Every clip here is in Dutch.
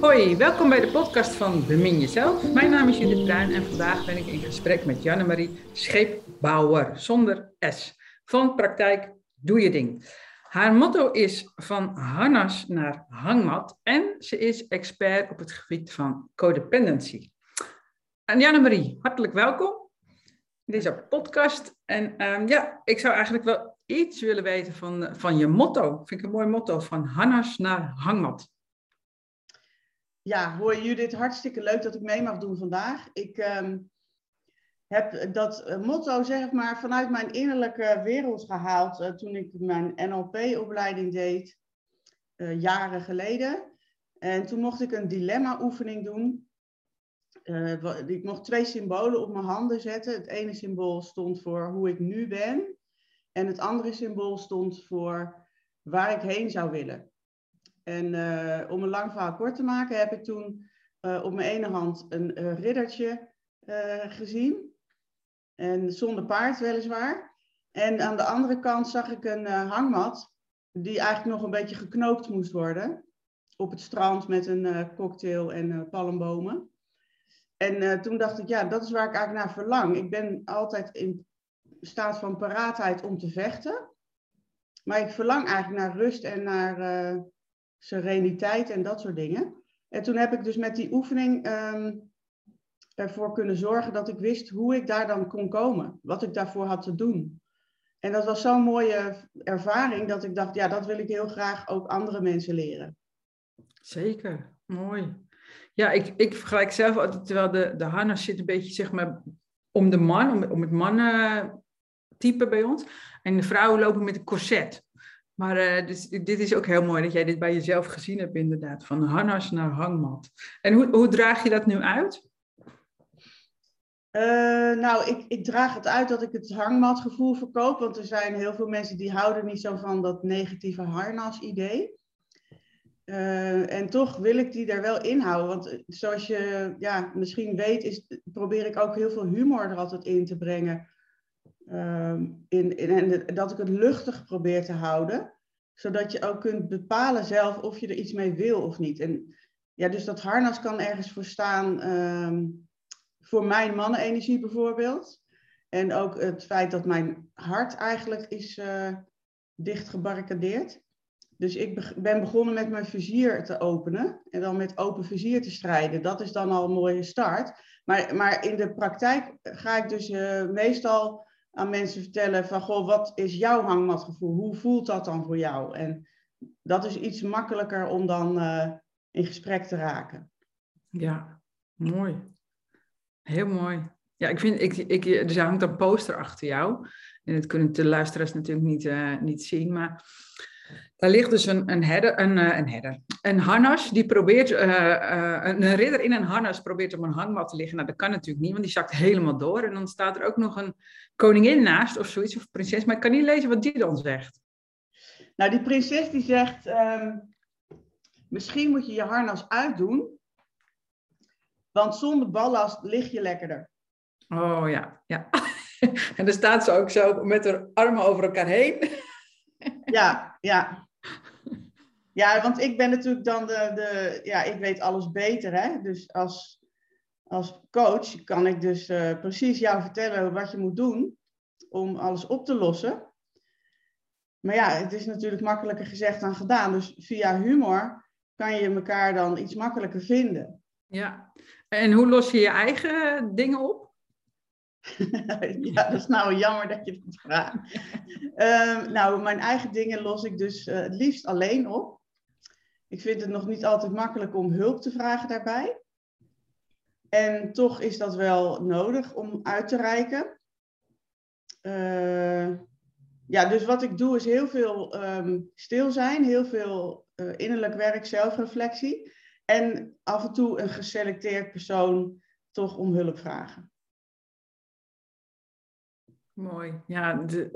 Hoi, welkom bij de podcast van Bemin Jezelf. Mijn naam is Judith Bruin en vandaag ben ik in gesprek met Janne-Marie Scheepbouwer, zonder S. Van praktijk Doe Je Ding. Haar motto is van harnas naar hangmat en ze is expert op het gebied van codependency. En Janne-Marie, hartelijk welkom in deze podcast. En um, ja, ik zou eigenlijk wel iets willen weten van, van je motto. Vind ik een mooi motto, van harnas naar hangmat. Ja, hoor Judith, hartstikke leuk dat ik mee mag doen vandaag. Ik um, heb dat motto zeg maar vanuit mijn innerlijke wereld gehaald uh, toen ik mijn NLP-opleiding deed, uh, jaren geleden. En toen mocht ik een dilemma-oefening doen. Ik mocht twee symbolen op mijn handen zetten. Het ene symbool stond voor hoe ik nu ben. En het andere symbool stond voor waar ik heen zou willen. En uh, om een lang verhaal kort te maken, heb ik toen uh, op mijn ene hand een uh, riddertje gezien. En zonder paard weliswaar. En aan de andere kant zag ik een hangmat, die eigenlijk nog een beetje geknoopt moest worden. Op het strand met een cocktail en palmbomen. En toen dacht ik, ja, dat is waar ik eigenlijk naar verlang. Ik ben altijd in staat van paraatheid om te vechten. Maar ik verlang eigenlijk naar rust en naar uh, sereniteit en dat soort dingen. En toen heb ik dus met die oefening um, ervoor kunnen zorgen dat ik wist hoe ik daar dan kon komen. Wat ik daarvoor had te doen. En dat was zo'n mooie ervaring dat ik dacht, ja, dat wil ik heel graag ook andere mensen leren. Zeker, mooi. Ja, ik, ik vergelijk zelf altijd, terwijl de, de harnas zit een beetje zeg maar om de man, om, om het mannen type bij ons. En de vrouwen lopen met een corset. Maar uh, dus, dit is ook heel mooi dat jij dit bij jezelf gezien hebt, inderdaad. Van harnas naar hangmat. En hoe, hoe draag je dat nu uit? Uh, nou, ik, ik draag het uit dat ik het hangmatgevoel verkoop. Want er zijn heel veel mensen die houden niet zo van dat negatieve harnas-idee. Uh, en toch wil ik die er wel inhouden. Want zoals je ja, misschien weet, is, probeer ik ook heel veel humor er altijd in te brengen. Um, in, en dat ik het luchtig probeer te houden, zodat je ook kunt bepalen zelf of je er iets mee wil of niet. En ja, dus dat harnas kan ergens voor staan um, voor mijn mannenenergie bijvoorbeeld. En ook het feit dat mijn hart eigenlijk is uh, dicht gebarricadeerd. Dus ik ben begonnen met mijn vizier te openen en dan met open vizier te strijden. Dat is dan al een mooie start. Maar, maar in de praktijk ga ik dus uh, meestal aan mensen vertellen van, goh, wat is jouw hangmatgevoel? Hoe voelt dat dan voor jou? En dat is iets makkelijker om dan uh, in gesprek te raken. Ja, mooi. Heel mooi. Ja, ik vind, ik, ik, er hangt een poster achter jou. En dat kunnen de luisteraars natuurlijk niet, uh, niet zien, maar daar ligt dus een, een herder, een, uh, een herder, een harnas, die probeert, uh, uh, een ridder in een harnas probeert op een hangmat te liggen. Nou, dat kan natuurlijk niet, want die zakt helemaal door. En dan staat er ook nog een koningin naast of zoiets, of prinses. Maar ik kan niet lezen wat die dan zegt. Nou, die prinses die zegt, um, misschien moet je je harnas uitdoen, want zonder ballast lig je lekkerder. Oh ja, ja. en dan staat ze ook zo met haar armen over elkaar heen. ja, ja. Ja, want ik ben natuurlijk dan de, de ja, ik weet alles beter, hè. Dus als, als coach kan ik dus uh, precies jou vertellen wat je moet doen om alles op te lossen. Maar ja, het is natuurlijk makkelijker gezegd dan gedaan. Dus via humor kan je elkaar dan iets makkelijker vinden. Ja, en hoe los je je eigen dingen op? ja, dat is nou jammer dat je dat vraagt. um, nou, mijn eigen dingen los ik dus uh, het liefst alleen op. Ik vind het nog niet altijd makkelijk om hulp te vragen daarbij. En toch is dat wel nodig om uit te reiken. Uh, ja, dus wat ik doe is heel veel um, stil zijn, heel veel uh, innerlijk werk, zelfreflectie. En af en toe een geselecteerd persoon toch om hulp vragen. Mooi. Ja, de,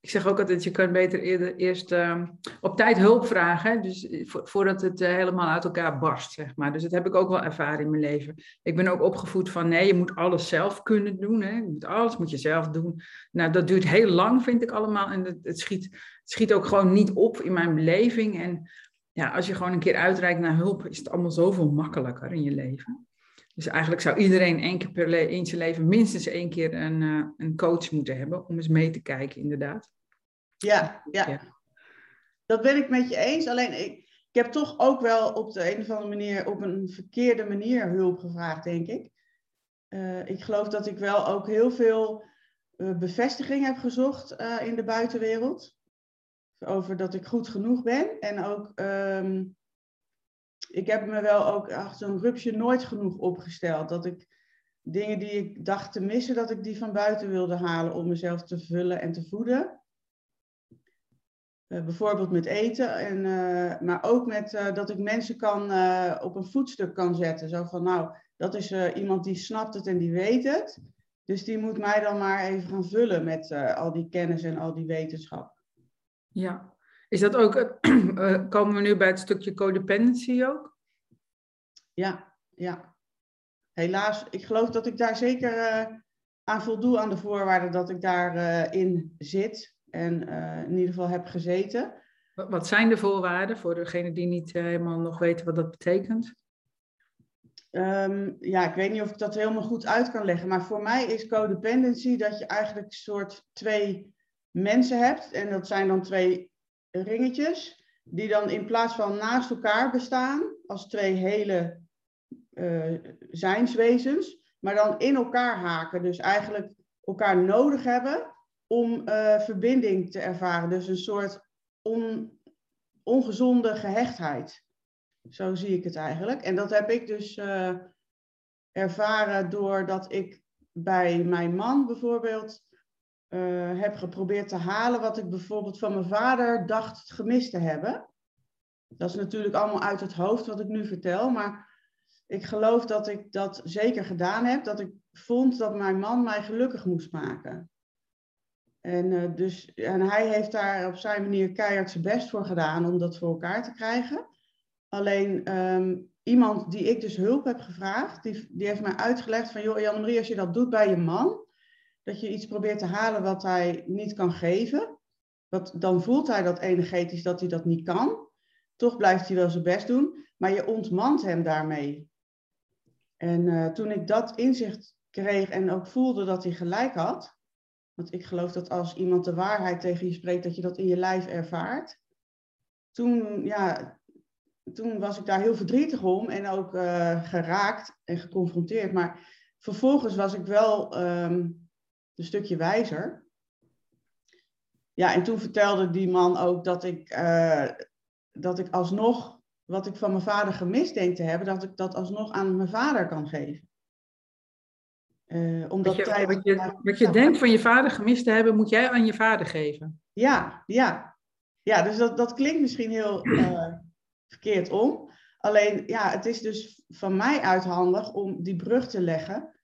ik zeg ook altijd, je kan beter eerder, eerst uh, op tijd hulp vragen. Dus eh, vo voordat het uh, helemaal uit elkaar barst, zeg maar. Dus dat heb ik ook wel ervaren in mijn leven. Ik ben ook opgevoed van, nee, je moet alles zelf kunnen doen. Hè? Je moet alles moet je zelf doen. Nou, dat duurt heel lang, vind ik allemaal. En het, het, schiet, het schiet ook gewoon niet op in mijn beleving. En ja, als je gewoon een keer uitreikt naar hulp, is het allemaal zoveel makkelijker in je leven. Dus eigenlijk zou iedereen één keer per le in zijn leven minstens één keer een, uh, een coach moeten hebben om eens mee te kijken, inderdaad. Ja, ja, ja. Dat ben ik met je eens. Alleen ik, ik heb toch ook wel op de een of andere manier, op een verkeerde manier hulp gevraagd, denk ik. Uh, ik geloof dat ik wel ook heel veel uh, bevestiging heb gezocht in de buitenwereld. Over dat ik goed genoeg ben. En ook um, ik heb me wel ook achter een rupsje nooit genoeg opgesteld. Dat ik dingen die ik dacht te missen, dat ik die van buiten wilde halen om mezelf te vullen en te voeden. Uh, bijvoorbeeld met eten, en, uh, maar ook met uh, dat ik mensen kan, op een voetstuk kan zetten. Zo van, nou, dat is iemand die snapt het en die weet het. Dus die moet mij dan maar even gaan vullen met al die kennis en al die wetenschap. Ja, is dat ook, uh, komen we nu bij het stukje codependency ook? Ja, ja. Helaas, ik geloof dat ik daar zeker uh, aan voldoe aan de voorwaarden dat ik daarin uh, in zit en in ieder geval heb gezeten. Wat zijn de voorwaarden voor degene die niet helemaal nog weten wat dat betekent? Um, ja, ik weet niet of ik dat helemaal goed uit kan leggen, maar voor mij is codependency dat je eigenlijk een soort twee mensen hebt. En dat zijn dan twee ringetjes, die dan in plaats van naast elkaar bestaan, als twee hele uh, zijnswezens, maar dan in elkaar haken. Dus eigenlijk elkaar nodig hebben om uh, verbinding te ervaren. Dus een soort on, ongezonde gehechtheid. Zo zie ik het eigenlijk. En dat heb ik dus uh, ervaren doordat ik bij mijn man bijvoorbeeld uh, heb geprobeerd te halen wat ik bijvoorbeeld van mijn vader dacht gemist te hebben. Dat is natuurlijk allemaal uit het hoofd wat ik nu vertel, maar ik geloof dat ik dat zeker gedaan heb. Dat ik vond dat mijn man mij gelukkig moest maken. En, uh, dus, en hij heeft daar op zijn manier keihard zijn best voor gedaan om dat voor elkaar te krijgen. Alleen um, iemand die ik dus hulp heb gevraagd, die, die heeft mij uitgelegd van, joh Jan-Marie, als je dat doet bij je man, dat je iets probeert te halen wat hij niet kan geven. Wat, dan voelt hij dat energetisch dat hij dat niet kan. Toch blijft hij wel zijn best doen, maar je ontmant hem daarmee. En uh, toen ik dat inzicht kreeg en ook voelde dat hij gelijk had, want ik geloof dat als iemand de waarheid tegen je spreekt, dat je dat in je lijf ervaart. Toen, ja, toen was ik daar heel verdrietig om en ook uh, geraakt en geconfronteerd. Maar vervolgens was ik wel um, een stukje wijzer. Ja, en toen vertelde die man ook dat ik, uh, dat ik alsnog, wat ik van mijn vader gemist denk te hebben, dat ik dat alsnog aan mijn vader kan geven. Uh, omdat wat je, wat je, wat je denkt van je vader gemist te hebben, moet jij aan je vader geven. Ja, ja. Ja, dus dat, dat klinkt misschien heel uh, verkeerd om. Alleen, ja, het is dus van mij uit handig om die brug te leggen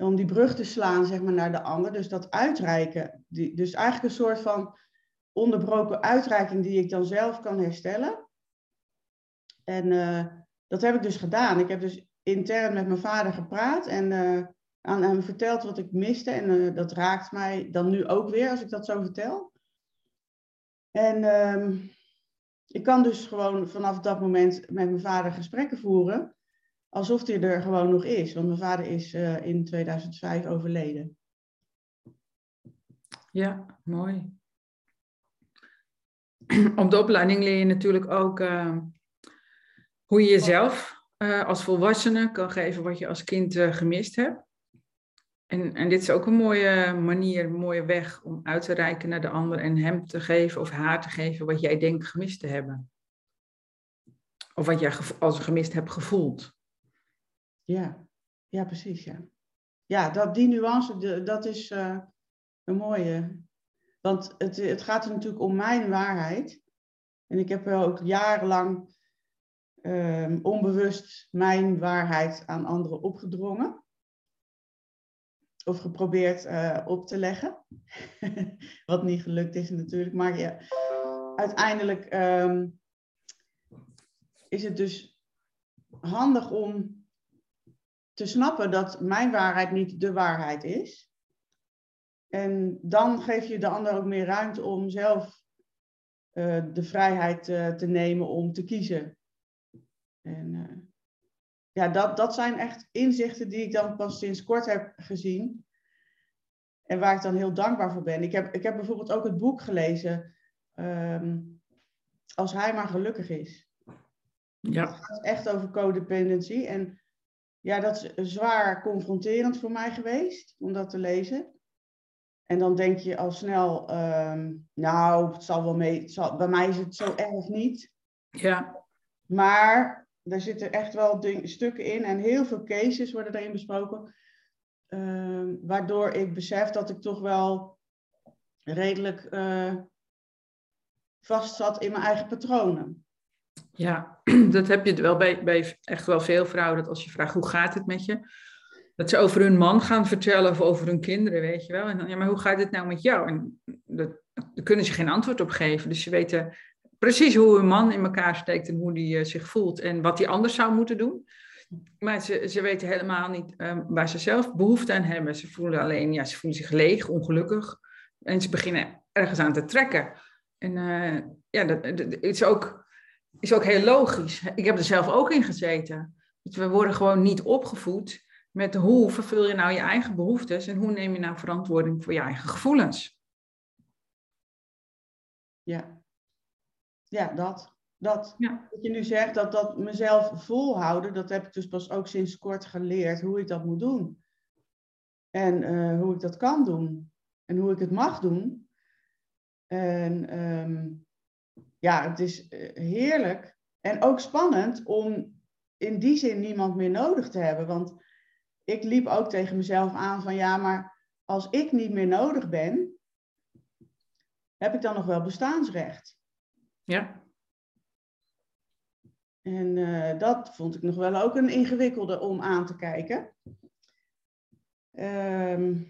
om die brug te slaan zeg maar, naar de ander. Dus dat uitreiken. Die, dus eigenlijk een soort van onderbroken uitreiking die ik dan zelf kan herstellen. En uh, dat heb ik dus gedaan. Ik heb dus intern met mijn vader gepraat en uh, aan hem verteld wat ik miste. En uh, dat raakt mij dan nu ook weer als ik dat zo vertel. En um, ik kan dus gewoon vanaf dat moment met mijn vader gesprekken voeren alsof hij er gewoon nog is. Want mijn vader is uh, in 2005 overleden. Ja, mooi. Op de opleiding leer je natuurlijk ook uh, hoe je jezelf uh, als volwassene kan geven wat je als kind gemist hebt. En, en dit is ook een mooie manier, een mooie weg om uit te reiken naar de ander en hem te geven of haar te geven wat jij denkt gemist te hebben. Of wat jij als gemist hebt gevoeld. Ja, ja precies. Ja, ja dat, die nuance, dat is uh, een mooie. Want het, het gaat er natuurlijk om mijn waarheid. En ik heb wel ook jarenlang um, onbewust mijn waarheid aan anderen opgedrongen. Of geprobeerd uh, op te leggen. Wat niet gelukt is natuurlijk. Maar ja, uiteindelijk um, is het dus handig om te snappen dat mijn waarheid niet de waarheid is. En dan geef je de ander ook meer ruimte om zelf eh, de vrijheid eh, te nemen om te kiezen. En eh, ja, dat, dat zijn echt inzichten die ik dan pas sinds kort heb gezien. En waar ik dan heel dankbaar voor ben. Ik heb, ik heb bijvoorbeeld ook het boek gelezen. ehm, Als hij maar gelukkig is. Ja, Het gaat echt over codependency. En ja, dat is zwaar confronterend voor mij geweest om dat te lezen. En dan denk je al snel, ehm, nou, het zal wel mee. Het zal, bij mij is het zo erg niet. ja, Maar er zitten echt wel ding- stukken in en heel veel cases worden daarin besproken. ehm, waardoor ik besef dat ik toch wel redelijk eh vast zat in mijn eigen patronen. Ja. Dat heb je wel bij, bij echt wel veel vrouwen. Dat als je vraagt hoe gaat het met je, dat ze over hun man gaan vertellen of over hun kinderen, weet je wel. En dan, ja, maar hoe gaat het nou met jou? En dat, daar kunnen ze geen antwoord op geven. Dus ze weten precies hoe hun man in elkaar steekt en hoe die eh, zich voelt en wat hij anders zou moeten doen. Maar ze, ze weten helemaal niet eh, waar ze zelf behoefte aan hebben. Ze voelen alleen, ja, ze voelen zich leeg, ongelukkig. En ze beginnen ergens aan te trekken. En eh, ja, dat, dat is, ook, is ook heel logisch. Ik heb er zelf ook in gezeten. Dus we worden gewoon niet opgevoed met hoe vervul je nou je eigen behoeftes en hoe neem je nou verantwoording voor je eigen gevoelens. Ja, ja dat. dat. Ja. Wat je nu zegt, dat, dat mezelf volhouden, dat heb ik dus pas ook sinds kort geleerd hoe ik dat moet doen. En eh, hoe ik dat kan doen. En hoe ik het mag doen. En ehm, ja, het is eh, heerlijk en ook spannend om in die zin niemand meer nodig te hebben. Want ik liep ook tegen mezelf aan van ja, maar als ik niet meer nodig ben, heb ik dan nog wel bestaansrecht? Ja, En eh, dat vond ik nog wel ook een ingewikkelde om aan te kijken. Ehm,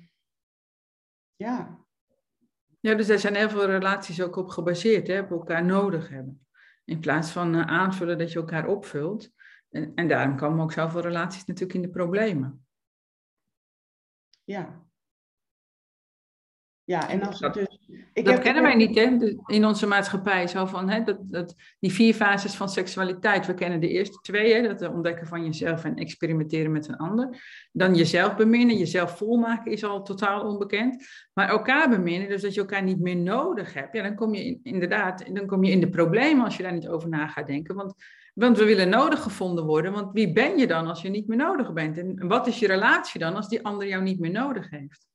ja, ja, dus daar zijn heel veel relaties ook op gebaseerd, hè, op elkaar nodig hebben. In plaats van eh, aanvullen dat je elkaar opvult. En, en daarom komen ook zoveel relaties natuurlijk in de problemen. ja. Ja, en als dus. Ik dat heb- kennen wij niet hè, in onze maatschappij. Zo van, hè, dat, dat, die vier fases van seksualiteit. We kennen de eerste twee, hè, dat ontdekken van jezelf en experimenteren met een ander. Dan jezelf beminnen, jezelf volmaken is al totaal onbekend. Maar elkaar beminnen, dus dat je elkaar niet meer nodig hebt. Ja, dan kom je in- inderdaad dan kom je in de problemen als je daar niet over na gaat denken. Want, want we willen nodig gevonden worden. Want wie ben je dan als je niet meer nodig bent? En wat is je relatie dan als die ander jou niet meer nodig heeft?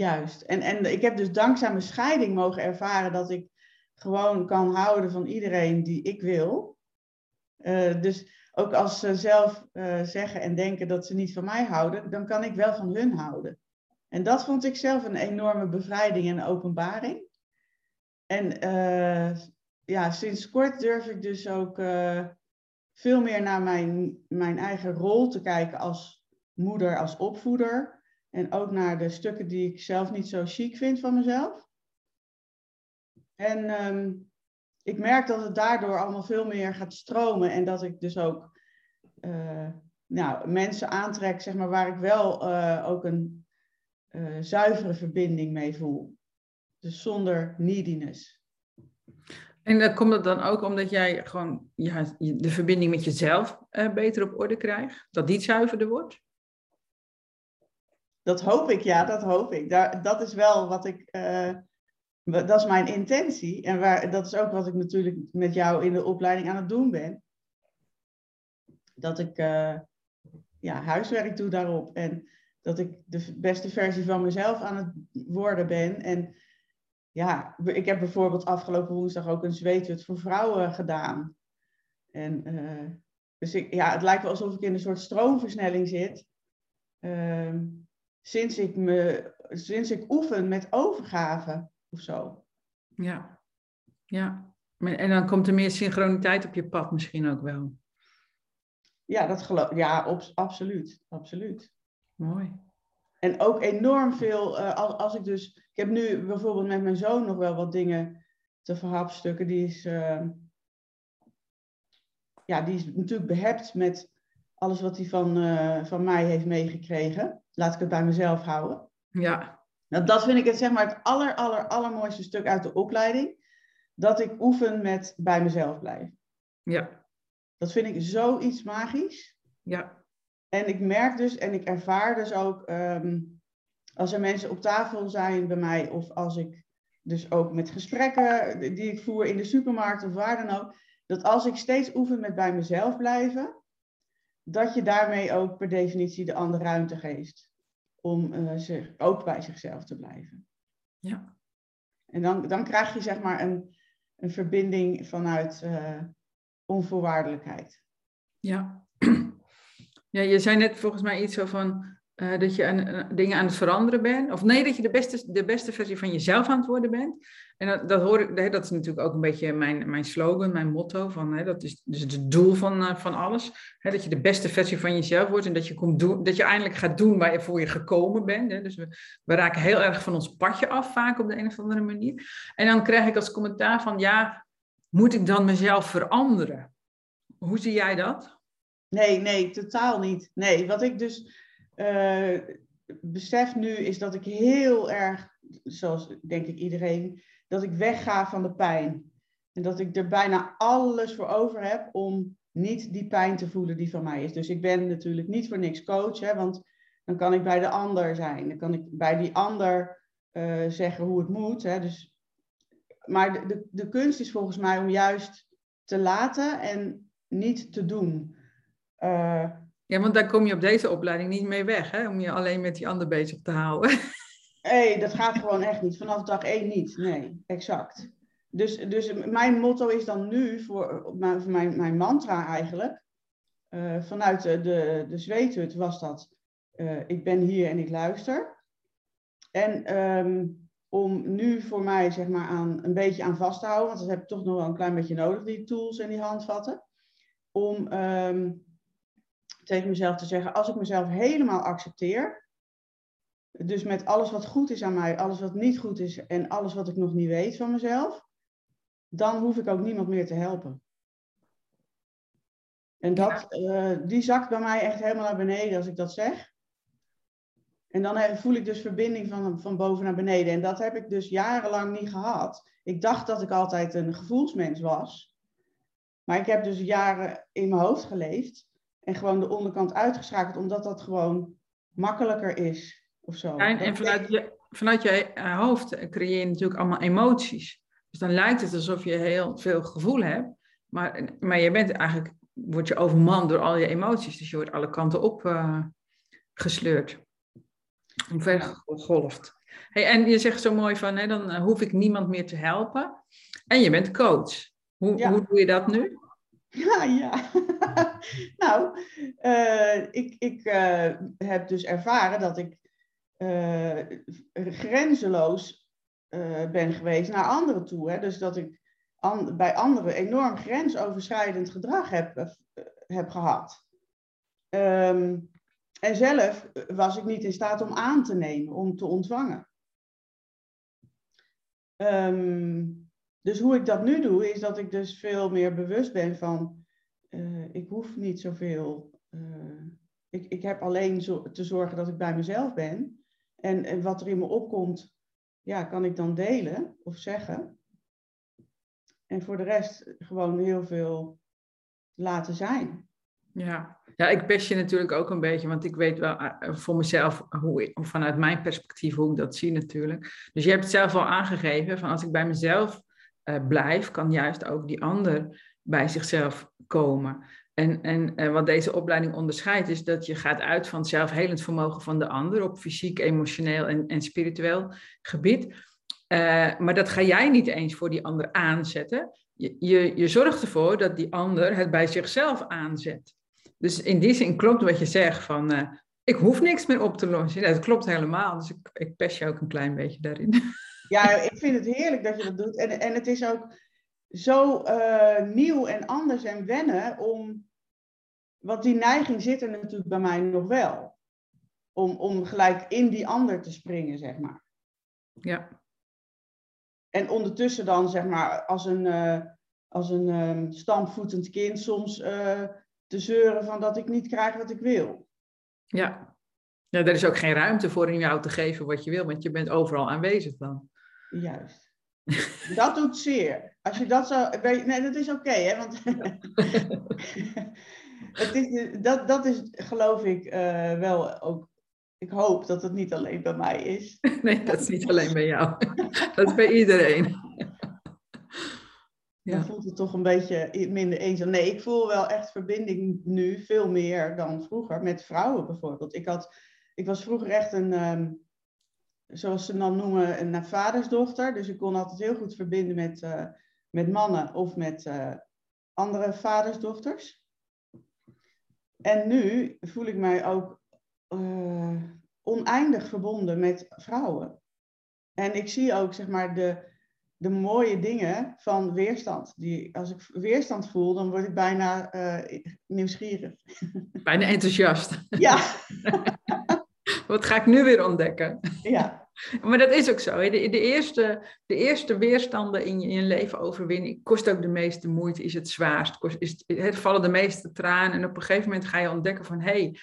Juist. En, en ik heb dus dankzij mijn scheiding mogen ervaren dat ik gewoon kan houden van iedereen die ik wil. Eh, dus ook als ze zelf eh, zeggen en denken dat ze niet van mij houden, dan kan ik wel van hun houden. En dat vond ik zelf een enorme bevrijding en openbaring. En eh, ja, sinds kort durf ik dus ook veel meer naar mijn, mijn eigen rol te kijken als moeder, als opvoeder. En ook naar de stukken die ik zelf niet zo chic vind van mezelf. En ehm, ik merk dat het daardoor allemaal veel meer gaat stromen. En dat ik dus ook eh, nou, mensen aantrek, zeg maar, waar ik wel eh, ook een eh, zuivere verbinding mee voel. Dus zonder neediness. En dan komt het dan ook omdat jij gewoon de verbinding met jezelf beter op orde krijgt? Dat die zuiverder wordt? Dat hoop ik, ja, dat hoop ik. Daar, dat is wel wat ik. eh, dat is mijn intentie. En waar, dat is ook wat ik natuurlijk met jou in de opleiding aan het doen ben. Dat ik eh, ja, huiswerk doe daarop. En dat ik de beste versie van mezelf aan het worden ben. En ja, ik heb bijvoorbeeld afgelopen woensdag ook een zweethut voor vrouwen gedaan. En eh, dus ik, ja, het lijkt wel alsof ik in een soort stroomversnelling zit. Ehm, sinds ik, me, sinds ik oefen met overgave of zo. Ja. ja. En dan komt er meer synchroniteit op je pad misschien ook wel. Ja, dat geloof Ja, op, absoluut. absoluut. Mooi. En ook enorm veel, eh, als, als ik dus... Ik heb nu bijvoorbeeld met mijn zoon nog wel wat dingen te verhapstukken. Die is, eh, ja, die is natuurlijk behept met alles wat hij van, eh, van mij heeft meegekregen. Laat ik het bij mezelf houden. Ja. Nou, dat vind ik het, zeg maar, het aller, aller, allermooiste stuk uit de opleiding. dat ik oefen met bij mezelf blijven. Ja. Dat vind ik zoiets magisch. Ja. En ik merk dus en ik ervaar dus ook ehm, als er mensen op tafel zijn bij mij of als ik dus ook met gesprekken die ik voer in de supermarkt of waar dan ook, dat als ik steeds oefen met bij mezelf blijven, dat je daarmee ook per definitie de ander ruimte geeft om uh, zich, ook bij zichzelf te blijven. Ja. En dan, dan krijg je zeg maar een, een verbinding vanuit uh, onvoorwaardelijkheid. Ja. ja, je zei net volgens mij iets zo van uh, dat je aan, dingen aan het veranderen bent. Of nee, dat je de beste, de beste versie van jezelf aan het worden bent. En dat, dat hoor ik, dat is natuurlijk ook een beetje mijn, mijn slogan, mijn motto. Van, hè, dat is dus het doel van, uh, van alles. Hè, dat je de beste versie van jezelf wordt en dat je, komt doen, dat je eindelijk gaat doen waar je voor je gekomen bent. Hè. Dus we, we raken heel erg van ons padje af, vaak op de een of andere manier. En dan krijg ik als commentaar van, ja, moet ik dan mezelf veranderen? Hoe zie jij dat? Nee, nee, totaal niet. Nee, wat ik dus uh, besef nu is dat ik heel erg, zoals denk ik iedereen, dat ik wegga van de pijn. En dat ik er bijna alles voor over heb om niet die pijn te voelen die van mij is. Dus ik ben natuurlijk niet voor niks coach, hè, want dan kan ik bij de ander zijn. Dan kan ik bij die ander uh, zeggen hoe het moet. Hè. Dus, maar de, de, kunst is volgens mij om juist te laten en niet te doen. Uh, ja, want daar kom je op deze opleiding niet mee weg, hè? om je alleen met die ander bezig te houden. Nee, dat gaat gewoon echt niet. Vanaf dag één niet. Nee, exact. Dus, dus mijn motto is dan nu, voor, voor mijn, mijn mantra eigenlijk, uh, vanuit de, de, de zweethut was dat, uh, ik ben hier en ik luister. En um, om nu voor mij zeg maar aan, een beetje aan vast te houden, want dat heb ik toch nog wel een klein beetje nodig, die tools en die handvatten, om um, tegen mezelf te zeggen, als ik mezelf helemaal accepteer, dus met alles wat goed is aan mij, alles wat niet goed is en alles wat ik nog niet weet van mezelf, dan hoef ik ook niemand meer te helpen. En dat, ja. uh, die zakt bij mij echt helemaal naar beneden als ik dat zeg. En dan voel ik dus verbinding van, van boven naar beneden. En dat heb ik dus jarenlang niet gehad. Ik dacht dat ik altijd een gevoelsmens was. Maar ik heb dus jaren in mijn hoofd geleefd. En gewoon de onderkant uitgeschakeld, omdat dat gewoon makkelijker is. Of zo. En, en vanuit, je, vanuit je eh, hoofd creëer je natuurlijk allemaal emoties. Dus dan lijkt het alsof je heel veel gevoel hebt. Maar, maar je bent eigenlijk, word je overmand door al je emoties. Dus je wordt alle kanten op uh, gesleurd. Vergolfd. Hey, en je zegt zo mooi van, hè, dan uh, hoef ik niemand meer te helpen. En je bent coach. Hoe, ja. hoe doe je dat nu? Ja, ja. nou, uh, ik, ik uh, heb dus ervaren dat ik uh, grenzeloos ben geweest naar anderen toe. Hè? Dus dat ik bij anderen enorm grensoverschrijdend gedrag heb, heb gehad. Um, en zelf was ik niet in staat om aan te nemen, om te ontvangen. Um, dus hoe ik dat nu doe, is dat ik dus veel meer bewust ben van, uh, ik hoef niet zoveel. Uh, ik, ik heb alleen zo, te zorgen dat ik bij mezelf ben. En, en wat er in me opkomt, ja, kan ik dan delen of zeggen. En voor de rest gewoon heel veel laten zijn. Ja. ja, ik pest je natuurlijk ook een beetje, want ik weet wel uh, voor mezelf, hoe ik, vanuit mijn perspectief, hoe ik dat zie natuurlijk. Dus je hebt het zelf al aangegeven, van als ik bij mezelf uh, blijf, kan juist ook die ander bij zichzelf komen. En, en uh, wat deze opleiding onderscheidt, is dat je gaat uit van het zelfhelend vermogen van de ander op fysiek, emotioneel en, en spiritueel gebied. Uh, maar dat ga jij niet eens voor die ander aanzetten. Je, je, je zorgt ervoor dat die ander het bij zichzelf aanzet. Dus in die zin klopt wat je zegt van, ik hoef niks meer op te lossen. dat klopt helemaal, dus ik, ik pest je ook een klein beetje daarin. Ja, ik vind het heerlijk dat je dat doet. En, en het is ook zo uh, nieuw en anders en wennen om. Want die neiging zit er natuurlijk bij mij nog wel. Om, om gelijk in die ander te springen, zeg maar. Ja. En ondertussen dan, zeg maar, als een, uh, als een um, stampvoetend kind soms uh, te zeuren van dat ik niet krijg wat ik wil. Ja. ja, er is ook geen ruimte voor in jou te geven wat je wil, want je bent overal aanwezig dan. Juist. Dat doet zeer. Als je dat zo. Nee, dat is oké, hè? Want. het is, dat, dat is, geloof ik, uh, wel ook. Ik hoop dat het niet alleen bij mij is. Nee, dat is niet alleen bij jou. Dat is bij iedereen. Ja. Dan voelt het toch een beetje minder eenzaam. Nee, ik voel wel echt verbinding nu, veel meer dan vroeger, met vrouwen bijvoorbeeld. Ik, had, ik was vroeger echt een, um, zoals ze dan noemen, een vadersdochter. Dus ik kon altijd heel goed verbinden met, uh, met mannen of met uh, andere vadersdochters. En nu voel ik mij ook uh, oneindig verbonden met vrouwen. En ik zie ook, zeg maar, de, de mooie dingen van weerstand. Die, als ik weerstand voel, dan word ik bijna nieuwsgierig. Bijna enthousiast. Ja. Wat ga ik nu weer ontdekken? Ja. Maar dat is ook zo. De, de, eerste, de eerste weerstanden in je, in je leven overwinnen kost ook de meeste moeite, is het zwaarst. Kost, is, het vallen de meeste tranen. En op een gegeven moment ga je ontdekken van... hé, hey,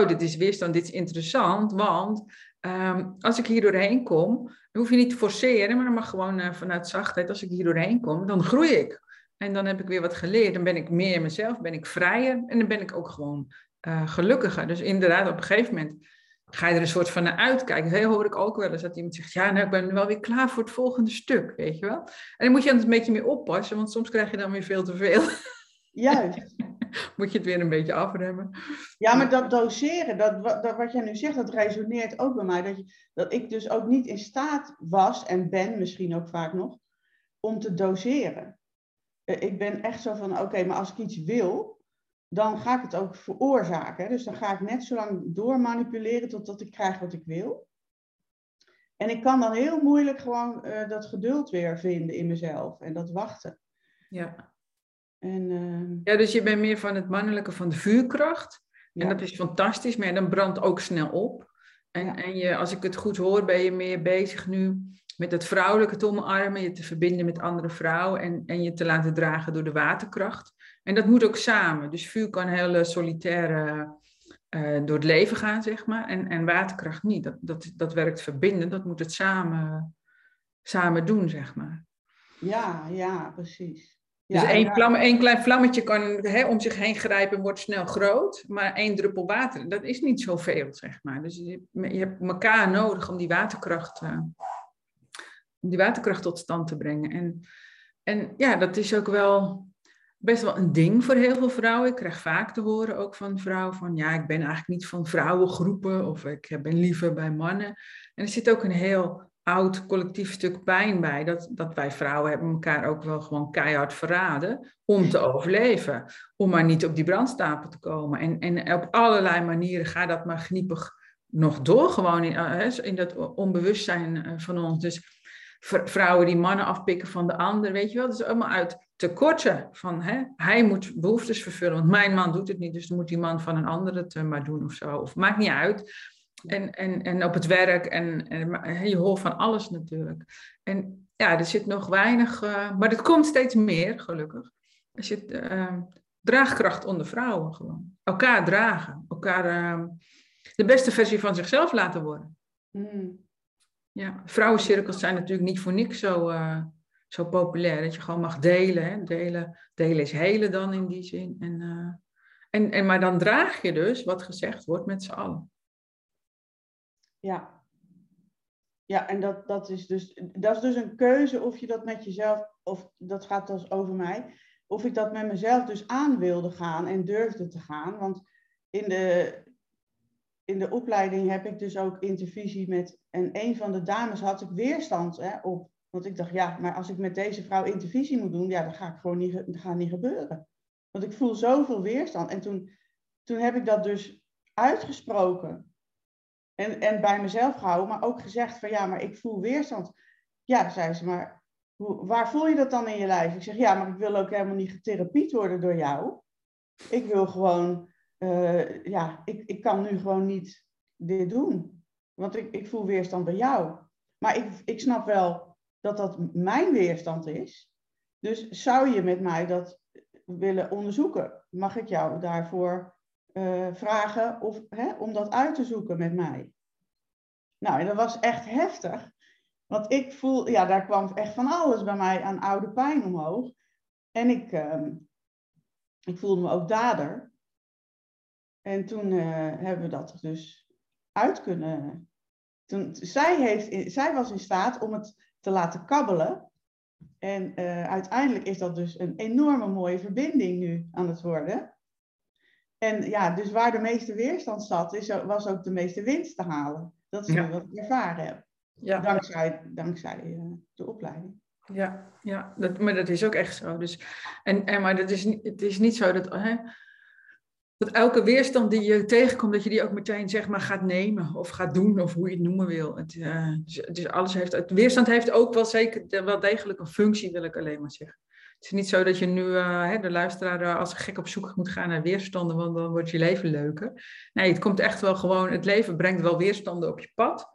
oh, dit is weerstand, dit is interessant. Want um, als ik hier doorheen kom, dan hoef je niet te forceren, maar dan mag gewoon uh, vanuit zachtheid. Als ik hier doorheen kom, dan groei ik. En dan heb ik weer wat geleerd. Dan ben ik meer mezelf, ben ik vrijer en dan ben ik ook gewoon uh, gelukkiger. Dus inderdaad, op een gegeven moment ga je er een soort van naar uitkijken. Heel hoor ik ook wel eens dat iemand zegt, ja, nou, ik ben wel weer klaar voor het volgende stuk, weet je wel. En dan moet je er een beetje mee oppassen, want soms krijg je dan weer veel te veel. Juist. moet je het weer een beetje afremmen. Ja, maar dat doseren, dat, dat, wat jij nu zegt, dat resoneert ook bij mij. Dat, je, dat ik dus ook niet in staat was, en ben misschien ook vaak nog, om te doseren. Eh, ik ben echt zo van, oké, maar als ik iets wil, dan ga ik het ook veroorzaken. Dus dan ga ik net zo lang doormanipuleren totdat ik krijg wat ik wil. En ik kan dan heel moeilijk gewoon uh, dat geduld weer vinden in mezelf en dat wachten. Ja. En, uh... Ja, dus je bent meer van het mannelijke, van de vuurkracht. En dat is fantastisch, maar dan brandt ook snel op. En, ja. en je, als ik het goed hoor, ben je meer bezig nu met het vrouwelijke te omarmen, je te verbinden met andere vrouwen en, en je te laten dragen door de waterkracht. En dat moet ook samen. Dus vuur kan heel solitaire uh, door het leven gaan, zeg maar. En, en waterkracht niet. Dat, dat, dat werkt verbinden. Dat moet het samen, samen doen, zeg maar. Ja, ja, precies. Dus één, vlam, één klein vlammetje kan hè, om zich heen grijpen en wordt snel groot. Maar één druppel water, dat is niet zoveel, zeg maar. Dus je, je hebt elkaar nodig om die waterkracht, uh, om die waterkracht tot stand te brengen. En, en ja, dat is ook wel best wel een ding voor heel veel vrouwen. Ik krijg vaak te horen ook van vrouwen van... ja, ik ben eigenlijk niet van vrouwengroepen of ik ben liever bij mannen. En er zit ook een heel oud collectief stuk pijn bij. Dat, dat wij vrouwen hebben elkaar ook wel gewoon keihard verraden om te overleven. Om maar niet op die brandstapel te komen. En, en op allerlei manieren gaat dat maar gniepig nog door. Gewoon in, eh, in dat onbewustzijn eh, van ons. Dus vrouwen die mannen afpikken van de ander, weet je wel. Dat is allemaal uit tekorten. Van, hè, hij moet behoeftes vervullen, want mijn man doet het niet. Dus dan moet die man van een ander het eh, maar doen of zo. Of maakt niet uit. En, en, en op het werk en, en je hoort van alles natuurlijk. En ja, er zit nog weinig, uh, maar het komt steeds meer, gelukkig. Er zit uh, draagkracht onder vrouwen gewoon. Elkaar dragen, elkaar uh, de beste versie van zichzelf laten worden. Mm. Ja, vrouwencirkels zijn natuurlijk niet voor niks zo, zo populair. Dat je gewoon mag delen. Hè? Delen, delen is helen dan in die zin. En, en, en, maar dan draag je dus wat gezegd wordt met z'n allen. Ja. Ja, en dat, dat, is dus, dat is dus een keuze of je dat met jezelf, of dat gaat dus over mij, of ik dat met mezelf dus aan wilde gaan en durfde te gaan. Want in de, in de opleiding heb ik dus ook intervisie met, en een van de dames had ik weerstand hè, op. Want ik dacht, ja, maar als ik met deze vrouw intervisie moet doen, ja, dan ga ik gewoon niet, dat gaat niet gebeuren. Want ik voel zoveel weerstand. En toen, toen heb ik dat dus uitgesproken. En, en bij mezelf gehouden, maar ook gezegd van ja, maar ik voel weerstand. Ja, zei ze, maar hoe, waar voel je dat dan in je lijf? Ik zeg ja, maar ik wil ook helemaal niet getherapied worden door jou. Ik wil gewoon, uh, ja, ik, ik kan nu gewoon niet dit doen. Want ik, ik voel weerstand bij jou. Maar ik, ik snap wel dat dat mijn weerstand is. Dus zou je met mij dat willen onderzoeken? Mag ik jou daarvoor uh, vragen of, hè, om dat uit te zoeken met mij. Nou, en dat was echt heftig. Want ik voel, ja, daar kwam echt van alles bij mij aan oude pijn omhoog. En ik, ehm, ik voelde me ook dader. En toen uh, hebben we dat dus uit kunnen. Toen, zij, heeft, zij was in staat om het te laten kabbelen. En uh, uiteindelijk is dat dus een enorme mooie verbinding nu aan het worden. En ja, dus waar de meeste weerstand zat, is, was ook de meeste winst te halen. Dat is ja. wat ik ervaren heb. Ja. Dankzij, dankzij uh, de opleiding. Ja, ja dat, maar dat is ook echt zo. Dus, en, en, maar dat is, het is niet zo dat, hè, dat elke weerstand die je tegenkomt, dat je die ook meteen zeg maar, gaat nemen of gaat doen, of hoe je het noemen wil. Het, uh, dus, dus, alles heeft, het weerstand heeft ook wel zeker wel degelijk een functie, wil ik alleen maar zeggen. Het is niet zo dat je nu, uh, hè, de luisteraar, als gek op zoek moet gaan naar weerstanden, want dan wordt je leven leuker. Nee, het komt echt wel gewoon, het leven brengt wel weerstanden op je pad.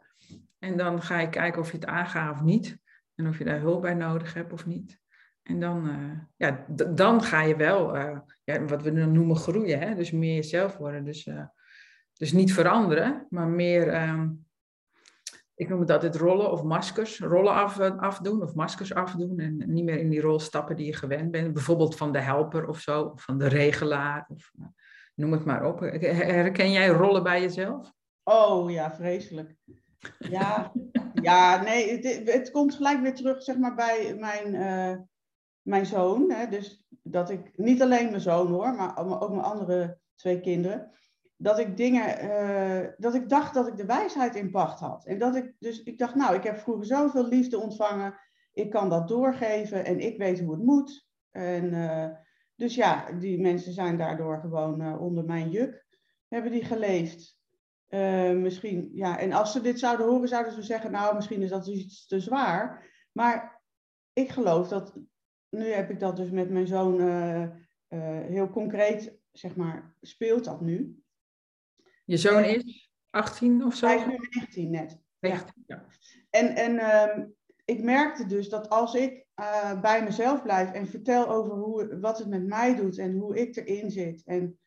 En dan ga je kijken of je het aangaat of niet. En of je daar hulp bij nodig hebt of niet. En dan, uh, ja, dan ga je wel, uh, ja, wat we dan noemen groeien. Hè? Dus meer jezelf worden. Dus, uh, dus niet veranderen, maar meer, um, ik noem het altijd rollen of maskers. Rollen af, afdoen of maskers afdoen. En niet meer in die rol stappen die je gewend bent. Bijvoorbeeld van de helper of zo. Van de regelaar. Of, noem het maar op. Herken jij rollen bij jezelf? Oh ja, vreselijk. Ja, ja nee, het, het, komt gelijk weer terug zeg maar, bij mijn, mijn zoon. Hè, dus dat ik, niet alleen mijn zoon hoor, maar ook mijn andere twee kinderen. Dat ik dingen, uh, dat ik dacht dat ik de wijsheid in pacht had. En dat ik, dus ik dacht, nou, ik heb vroeger zoveel liefde ontvangen. Ik kan dat doorgeven en ik weet hoe het moet. En uh, dus ja, die mensen zijn daardoor gewoon onder mijn juk. Hebben die geleefd. Misschien, ja, en als ze dit zouden horen, zouden ze zeggen, nou, misschien is dat iets te zwaar. Maar ik geloof dat, nu heb ik dat dus met mijn zoon uh, uh, heel concreet, zeg maar, speelt dat nu. Je zoon is 18 of zo? Hij is nu 19 net. 19, ja. En, en um, ik merkte dus dat als ik bij mezelf blijf en vertel over hoe, wat het met mij doet en hoe ik erin zit en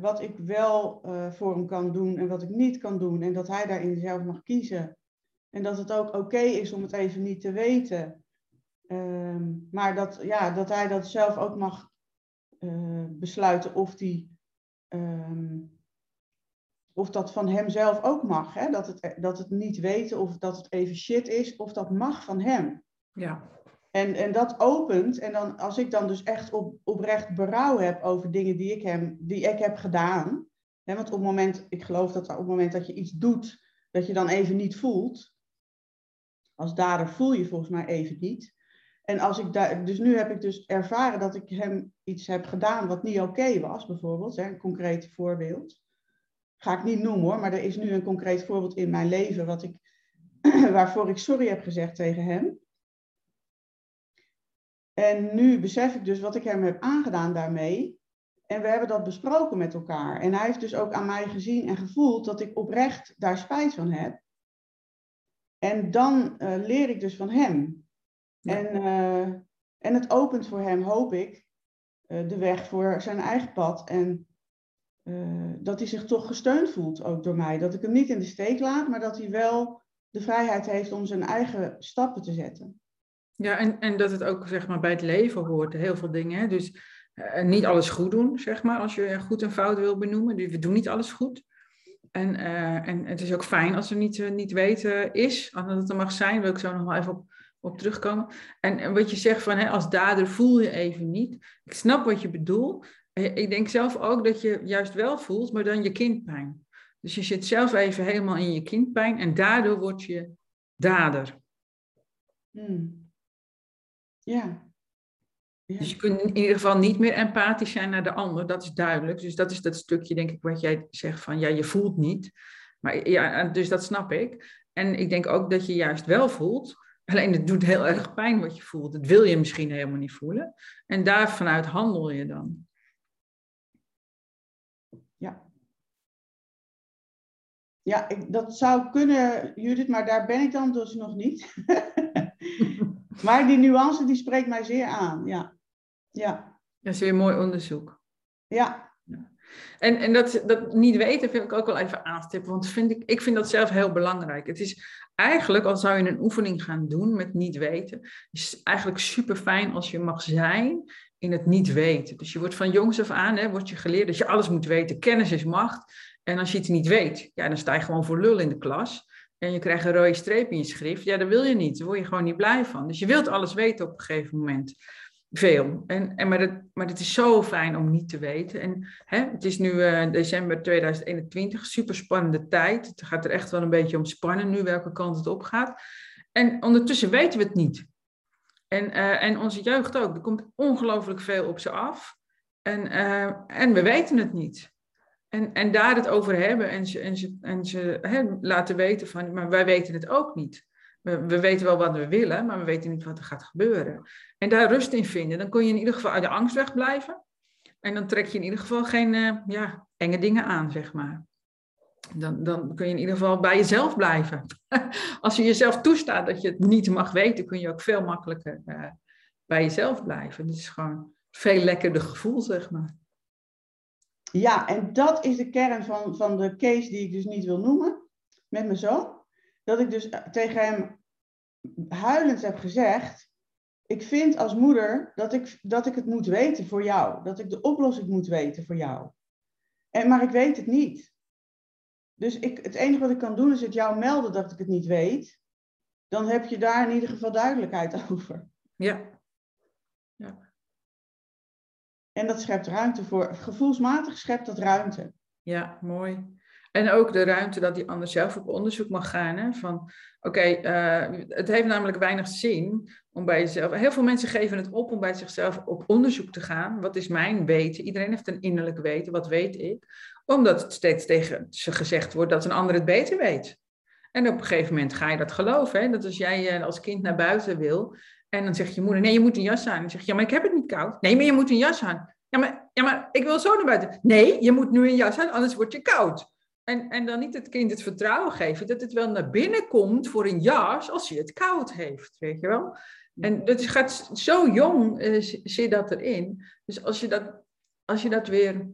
wat ik wel voor hem kan doen en wat ik niet kan doen. En dat hij daarin zelf mag kiezen. En dat het ook oké okay is om het even niet te weten. Uh, maar dat, ja, dat hij dat zelf ook mag uh, besluiten of, die, ehm, of dat van hemzelf ook mag. Hè? Dat, het, dat het niet weten of dat het even shit is, of dat mag van hem. Ja. En, en dat opent, en dan, als ik dan dus echt op, oprecht berouw heb over dingen die ik, hem, die ik heb gedaan. Hè, want op het moment, ik geloof dat op het moment dat je iets doet, dat je dan even niet voelt. Als dader voel je volgens mij even niet. En als ik daar, dus nu heb ik dus ervaren dat ik hem iets heb gedaan wat niet oké was, bijvoorbeeld. Hè, een concreet voorbeeld. Ga ik niet noemen hoor, maar er is nu een concreet voorbeeld in mijn leven wat ik, waarvoor ik sorry heb gezegd tegen hem. En nu besef ik dus wat ik hem heb aangedaan daarmee. En we hebben dat besproken met elkaar. En hij heeft dus ook aan mij gezien en gevoeld dat ik oprecht daar spijt van heb. En dan uh, leer ik dus van hem. Ja. En, uh, en het opent voor hem, hoop ik, uh, de weg voor zijn eigen pad. En dat hij zich toch gesteund voelt ook door mij. Dat ik hem niet in de steek laat, maar dat hij wel de vrijheid heeft om zijn eigen stappen te zetten. Ja, en, en dat het ook zeg maar, bij het leven hoort, heel veel dingen. Hè? Dus uh, niet alles goed doen, zeg maar, als je goed en fout wil benoemen. Dus we doen niet alles goed. En, uh, en het is ook fijn als er niet, niet weten is, dat het er mag zijn, wil ik zo nog wel even op, op terugkomen. En, en wat je zegt van hè, als dader voel je even niet. Ik snap wat je bedoelt. Ik denk zelf ook dat je juist wel voelt, maar dan je kindpijn. Dus je zit zelf even helemaal in je kindpijn en daardoor word je dader. Hmm. Ja. ja. Dus je kunt in ieder geval niet meer empathisch zijn naar de ander, dat is duidelijk. Dus dat is dat stukje, denk ik, wat jij zegt van ja, je voelt niet. Maar ja, dus dat snap ik. En ik denk ook dat je juist wel voelt. Alleen het doet heel erg pijn wat je voelt. Dat wil je misschien helemaal niet voelen. En daar vanuit handel je dan. Ja. Ja, ik, dat zou kunnen, Judith, maar daar ben ik dan dus nog niet. Maar die nuance die spreekt mij zeer aan, ja. ja. Dat is weer mooi onderzoek. Ja. En, en dat, dat niet weten vind ik ook wel even aanstippen, want vind ik, ik vind dat zelf heel belangrijk. Het is eigenlijk, als zou je een oefening gaan doen met niet weten, is eigenlijk super fijn als je mag zijn in het niet weten. Dus je wordt van jongs af aan, hè, wordt je geleerd dat je alles moet weten. Kennis is macht. En als je het niet weet, ja, dan sta je gewoon voor lul in de klas. En je krijgt een rode streep in je schrift. Ja, dat wil je niet. Daar word je gewoon niet blij van. Dus je wilt alles weten op een gegeven moment. Veel. En, en, maar, het, maar het is zo fijn om niet te weten. En hè, het is nu uh, december 2021, super spannende tijd. Het gaat er echt wel een beetje om spannen nu, welke kant het op gaat. En ondertussen weten we het niet. En, uh, en onze jeugd ook. Er komt ongelooflijk veel op ze af. En, uh, en we weten het niet. En, en daar het over hebben en ze, en ze, en ze hè, laten weten van, maar wij weten het ook niet. We, we, weten wel wat we willen, maar we weten niet wat er gaat gebeuren. En daar rust in vinden. Dan kun je in ieder geval uit de angst wegblijven. En dan trek je in ieder geval geen uh, ja, enge dingen aan, zeg maar. Dan, dan kun je in ieder geval bij jezelf blijven. Als je jezelf toestaat dat je het niet mag weten, kun je ook veel makkelijker uh, bij jezelf blijven. Het is gewoon veel lekkerder gevoel, zeg maar. Ja, en dat is de kern van, van de case die ik dus niet wil noemen met mijn zoon. Dat ik dus tegen hem huilend heb gezegd, ik vind als moeder dat ik, dat ik het moet weten voor jou. Dat ik de oplossing moet weten voor jou. En, maar ik weet het niet. Dus ik, het enige wat ik kan doen is het jou melden dat ik het niet weet. Dan heb je daar in ieder geval duidelijkheid over. Ja. ja. En dat schept ruimte voor. Gevoelsmatig schept dat ruimte. Ja, mooi. En ook de ruimte dat die ander zelf op onderzoek mag gaan. Hè? Van, oké, uh, het heeft namelijk weinig zin om bij jezelf... Heel veel mensen geven het op om bij zichzelf op onderzoek te gaan. Wat is mijn weten? Iedereen heeft een innerlijk weten. Wat weet ik? Omdat het steeds tegen ze gezegd wordt dat een ander het beter weet. En op een gegeven moment ga je dat geloven. Hè? Dat als jij uh, als kind naar buiten wil... En dan zegt je moeder, nee, je moet een jas aan. Dan zeg je, ja, maar ik heb het niet koud. Nee, maar je moet een jas aan. Ja, maar, ja, maar ik wil zo naar buiten. Nee, je moet nu een jas aan, anders word je koud. En, en dan niet het kind het vertrouwen geven dat het wel naar binnen komt voor een jas als hij het koud heeft, weet je wel. En dat gaat zo jong, uh, zit dat erin. Dus als je dat, als je dat weer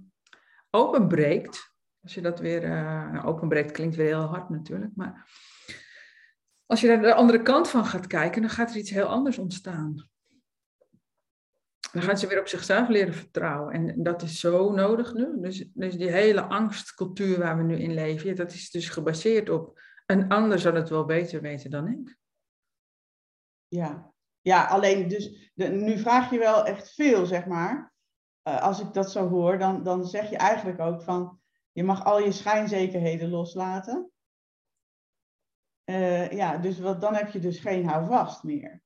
openbreekt, als je dat weer, uh, openbreekt klinkt weer heel hard natuurlijk, maar als je naar de andere kant van gaat kijken, dan gaat er iets heel anders ontstaan. Dan gaan ze weer op zichzelf leren vertrouwen. En dat is zo nodig nu. Dus, dus die hele angstcultuur waar we nu in leven, dat is dus gebaseerd op een ander zal het wel beter weten dan ik. Ja, ja alleen dus de, nu vraag je wel echt veel, zeg maar. Uh, als ik dat zo hoor, dan, dan zeg je eigenlijk ook van je mag al je schijnzekerheden loslaten. Uh, ja, dus wat, dan heb je dus geen houvast meer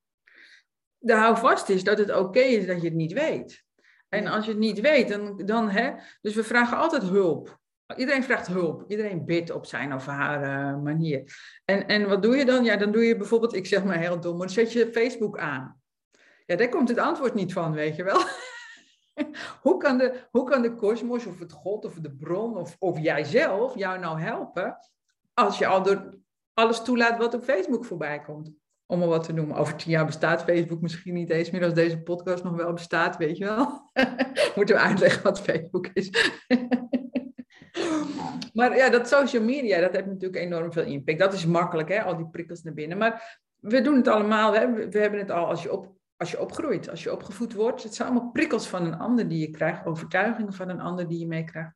de houvast is dat het oké is dat je het niet weet. En als je het niet weet, dan, dan hè, dus we vragen altijd hulp. Iedereen vraagt hulp. Iedereen bidt op zijn of haar uh, manier. En, en wat doe je dan? Ja, dan doe je bijvoorbeeld, ik zeg maar heel dom, dan zet je Facebook aan. Ja, daar komt het antwoord niet van, weet je wel. hoe, kan de, hoe kan de kosmos of het God of de bron of, of jijzelf jou nou helpen als je al door alles toelaat wat op Facebook voorbij komt? Om maar wat te noemen. Over tien jaar bestaat Facebook misschien niet eens meer als deze podcast nog wel bestaat, weet je wel. Moeten we uitleggen wat Facebook is. maar ja, dat social media, dat heeft natuurlijk enorm veel impact. Dat is makkelijk, hè, al die prikkels naar binnen. Maar we doen het allemaal, hè. we hebben het al als je, op, als je opgroeit, als je opgevoed wordt. Het zijn allemaal prikkels van een ander die je krijgt, overtuigingen van een ander die je meekrijgt.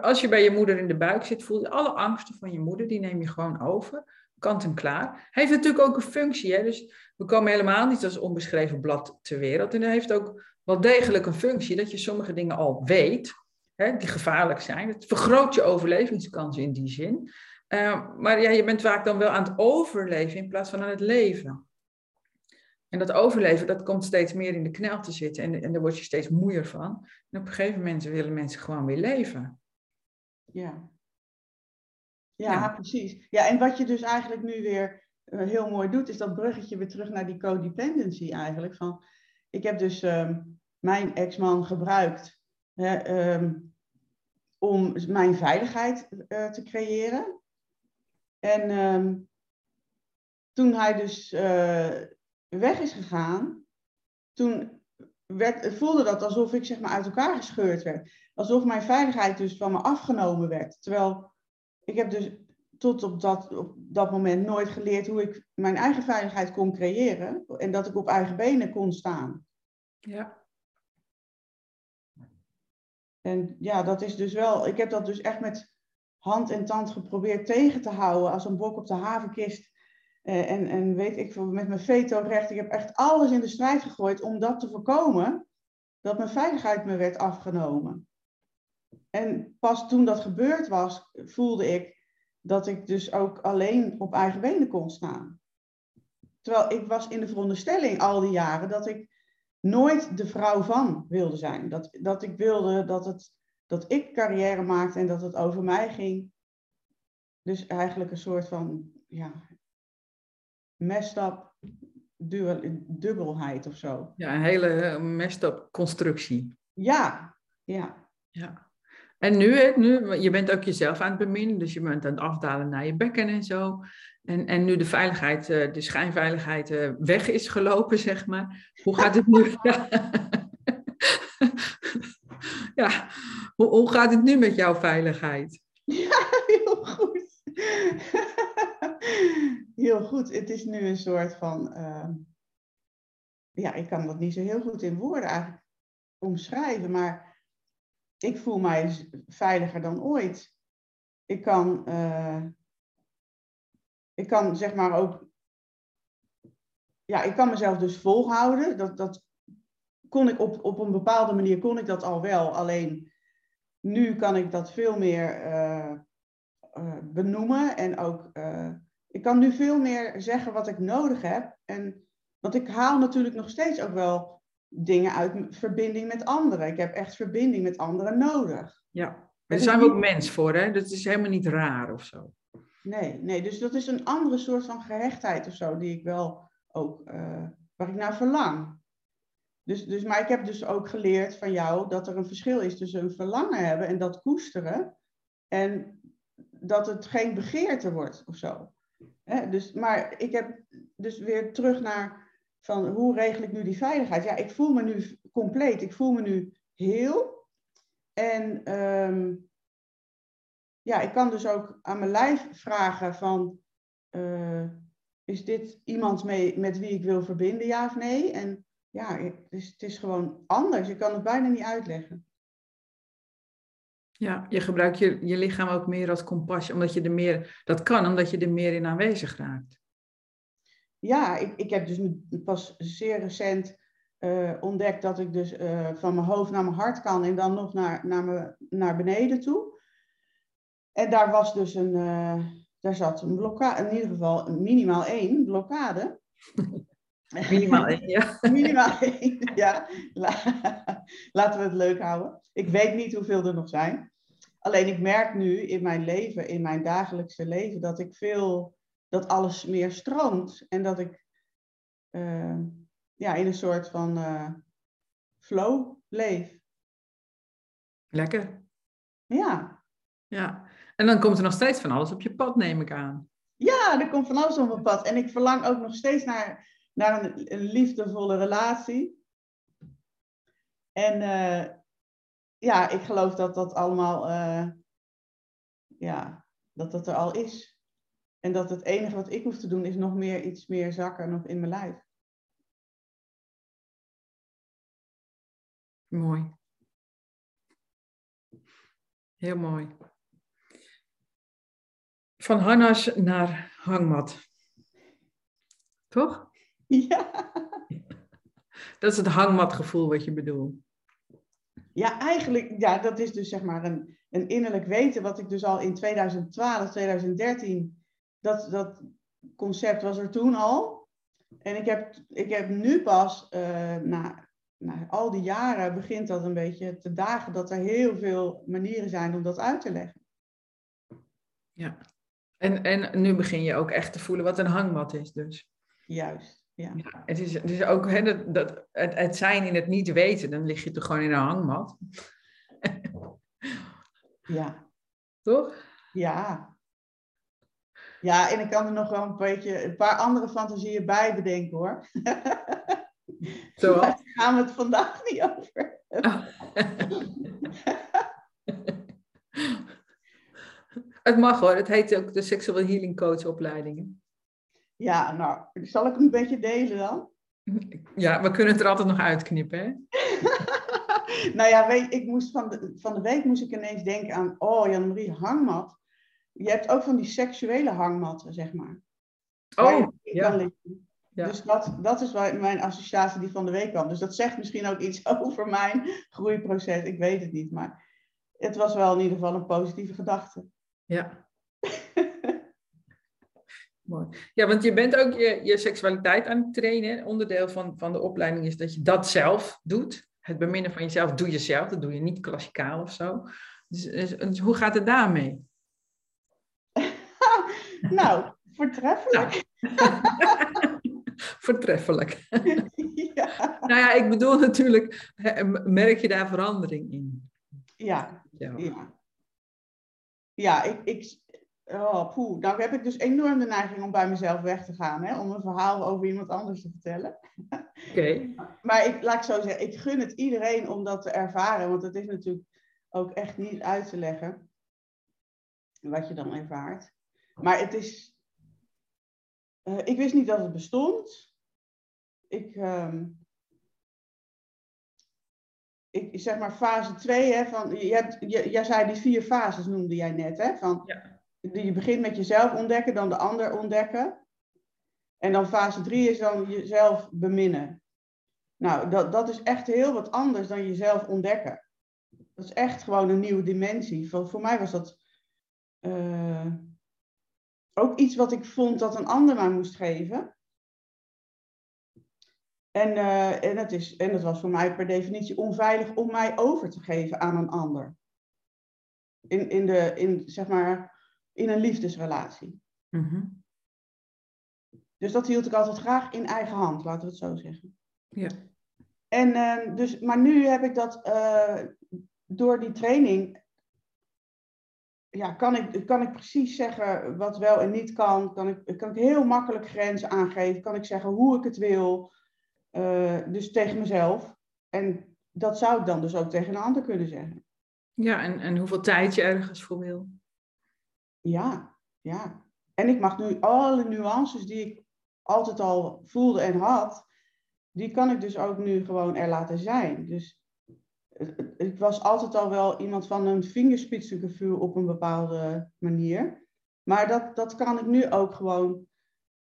Als je bij je moeder in de buik zit, voel je alle angsten van je moeder, die neem je gewoon over kant en klaar. Hij heeft natuurlijk ook een functie. Hè? Dus we komen helemaal niet als onbeschreven blad ter wereld. En hij heeft ook wel degelijk een functie dat je sommige dingen al weet, hè, die gevaarlijk zijn. Het vergroot je overlevingskansen in die zin. Uh, maar ja, je bent vaak dan wel aan het overleven in plaats van aan het leven. En dat overleven, dat komt steeds meer in de knel te zitten. En, en daar word je steeds moeier van. En op een gegeven moment willen mensen gewoon weer leven. Ja, ja, precies. Ja, en wat je dus eigenlijk nu weer uh, heel mooi doet, is dat bruggetje weer terug naar die codependency eigenlijk. Van, ik heb dus um, mijn ex-man gebruikt hè, um, om mijn veiligheid uh, te creëren. En um, toen hij dus uh, weg is gegaan, toen werd, voelde dat alsof ik zeg maar uit elkaar gescheurd werd. Alsof mijn veiligheid dus van me afgenomen werd. Terwijl ik heb dus tot op dat, op dat moment nooit geleerd hoe ik mijn eigen veiligheid kon creëren. En dat ik op eigen benen kon staan. Ja. En ja, dat is dus wel, ik heb dat dus echt met hand en tand geprobeerd tegen te houden als een bok op de havenkist. Eh, en, en weet ik met mijn veto-recht, ik heb echt alles in de strijd gegooid om dat te voorkomen, dat mijn veiligheid me werd afgenomen. En pas toen dat gebeurd was, voelde ik dat ik dus ook alleen op eigen benen kon staan. Terwijl ik was in de veronderstelling al die jaren dat ik nooit de vrouw van wilde zijn. Dat, dat ik wilde dat, het, dat ik carrière maakte en dat het over mij ging. Dus eigenlijk een soort van ja, messed up dubbelheid of zo. Ja, een hele messed up constructie. Ja, ja. Ja. En nu, nu, je bent ook jezelf aan het beminnen, dus je bent aan het afdalen naar je bekken en zo. En, en nu de veiligheid, eh, de schijnveiligheid eh, weg is gelopen, zeg maar. Hoe gaat het nu? ja, Hoe, hoe gaat het nu met jouw veiligheid? Ja, heel goed. heel goed. Het is nu een soort van. Uh, ja, ik kan dat niet zo heel goed in woorden eigenlijk omschrijven, maar ik voel mij veiliger dan ooit. Ik kan, uh, ik kan zeg maar ook, ja, ik kan mezelf dus volhouden. Dat, dat kon ik op, op een bepaalde manier kon ik dat al wel. Alleen nu kan ik dat veel meer uh, uh, benoemen en ook, ik kan nu veel meer zeggen wat ik nodig heb. En, want ik haal natuurlijk nog steeds ook wel dingen uit verbinding met anderen. Ik heb echt verbinding met anderen nodig. Ja, daar zijn we ook mens voor, hè? Dat is helemaal niet raar of zo. Nee, nee, dus dat is een andere soort van gehechtheid of zo, die ik wel ook, uh, waar ik naar verlang. Dus, dus, maar ik heb dus ook geleerd van jou dat er een verschil is tussen een verlangen hebben en dat koesteren. En dat het geen begeerte wordt of zo. dus, maar ik heb dus weer terug naar van hoe regel ik nu die veiligheid? Ja, ik voel me nu compleet, ik voel me nu heel. En um, ja, ik kan dus ook aan mijn lijf vragen van, uh, is dit iemand mee, met wie ik wil verbinden, ja of nee? En ja, het is, het is gewoon anders. Ik kan het bijna niet uitleggen. Ja, je gebruikt je, je lichaam ook meer als kompas, omdat je er meer, dat kan omdat je er meer in aanwezig raakt ja, ik, ik heb dus pas zeer recent uh, ontdekt dat ik dus uh, van mijn hoofd naar mijn hart kan en dan nog naar, naar, me, naar beneden toe. En daar was dus een, uh, daar zat een blokkade, in ieder geval minimaal één blokkade. Minimaal één, ja. minimaal één, ja. Laten we het leuk houden. Ik weet niet hoeveel er nog zijn. Alleen ik merk nu in mijn leven, in mijn dagelijkse leven, dat ik veel dat alles meer stroomt en dat ik uh, ja, in een soort van uh, flow leef. Lekker. Ja. Ja, en dan komt er nog steeds van alles op je pad, neem ik aan. Ja, er komt van alles op mijn pad. En ik verlang ook nog steeds naar, naar een, een liefdevolle relatie. En uh, ja, ik geloof dat dat allemaal, ja, dat dat er al is. En dat het enige wat ik hoef te doen is nog meer iets meer zakken nog in mijn lijf. Mooi. Heel mooi. Van harnas naar hangmat. Toch? Ja. Dat is het hangmatgevoel wat je bedoelt. Ja, eigenlijk, ja, dat is dus zeg maar een, een innerlijk weten wat ik dus al in 2012, 2013 dat, dat concept was er toen al. En ik heb, ik heb nu pas, uh, na, na al die jaren, begint dat een beetje te dagen dat er heel veel manieren zijn om dat uit te leggen. Ja, en, en nu begin je ook echt te voelen wat een hangmat is dus. Juist, ja. ja het, is, het is ook hè, dat, dat, het, het zijn in het niet weten, dan lig je toch gewoon in een hangmat. ja. Toch? Ja, ja, en ik kan er nog wel een beetje een paar andere fantasieën bij bedenken hoor. Zo. Daar gaan we het vandaag niet over. Oh. het mag hoor, het heet ook de Sexual Healing Coach opleidingen. Ja, nou, zal ik hem een beetje delen dan? Ja, we kunnen het er altijd nog uitknippen, hè? nou ja, weet, ik moest van, de, van de week moest ik ineens denken aan, oh Jan-Marie, hangmat. Je hebt ook van die seksuele hangmatten, zeg maar. Oh, ja. ja. Dus dat, dat is mijn associatie die van de week kwam. Dus dat zegt misschien ook iets over mijn groeiproces. Ik weet het niet, maar het was wel in ieder geval een positieve gedachte. Ja. Mooi. Ja, want je bent ook je, je seksualiteit aan het trainen. Onderdeel van, van de opleiding is dat je dat zelf doet. Het beminnen van jezelf doe je zelf. Dat doe je niet klassikaal of zo. Dus, dus, dus hoe gaat het daarmee? Nou, voortreffelijk. voortreffelijk. ja. Nou ja, ik bedoel natuurlijk, merk je daar verandering in? Ja, ja. ja. ja ik, ik, oh, poeh. Nou heb ik dus enorm de neiging om bij mezelf weg te gaan, hè, om een verhaal over iemand anders te vertellen. Oké. Maar ik, laat ik zo zeggen, ik gun het iedereen om dat te ervaren, want het is natuurlijk ook echt niet uit te leggen wat je dan ervaart. Maar het is. Uh, ik wist niet dat het bestond. Ik, uh, ik zeg maar fase 2, hè, van, je hebt, je, jij zei die vier fases noemde jij net, hè? Van, ja. Je begint met jezelf ontdekken, dan de ander ontdekken. En dan fase 3 is dan jezelf beminnen. Nou, dat, dat is echt heel wat anders dan jezelf ontdekken. Dat is echt gewoon een nieuwe dimensie. Voor, voor mij was dat uh, ook iets wat ik vond dat een ander mij moest geven. En, uh, en, het is, en het was voor mij per definitie onveilig om mij over te geven aan een ander. In, in, de, in, zeg maar, in een liefdesrelatie. Mm Dus dat hield ik altijd graag in eigen hand, laten we het zo zeggen. Ja. En, uh, dus, maar nu heb ik dat uh, door die training ja, kan, ik, kan ik precies zeggen wat wel en niet kan? Kan ik, kan ik heel makkelijk grenzen aangeven? Kan ik zeggen hoe ik het wil? Uh, dus tegen mezelf. En dat zou ik dan dus ook tegen een ander kunnen zeggen. Ja, en, en hoeveel tijd je ergens voor wil. Ja, ja. En ik mag nu alle nuances die ik altijd al voelde en had, die kan ik dus ook nu gewoon er laten zijn. Dus ik was altijd al wel iemand van een vingerspitsengevoel op een bepaalde manier. Maar dat, dat kan ik nu ook gewoon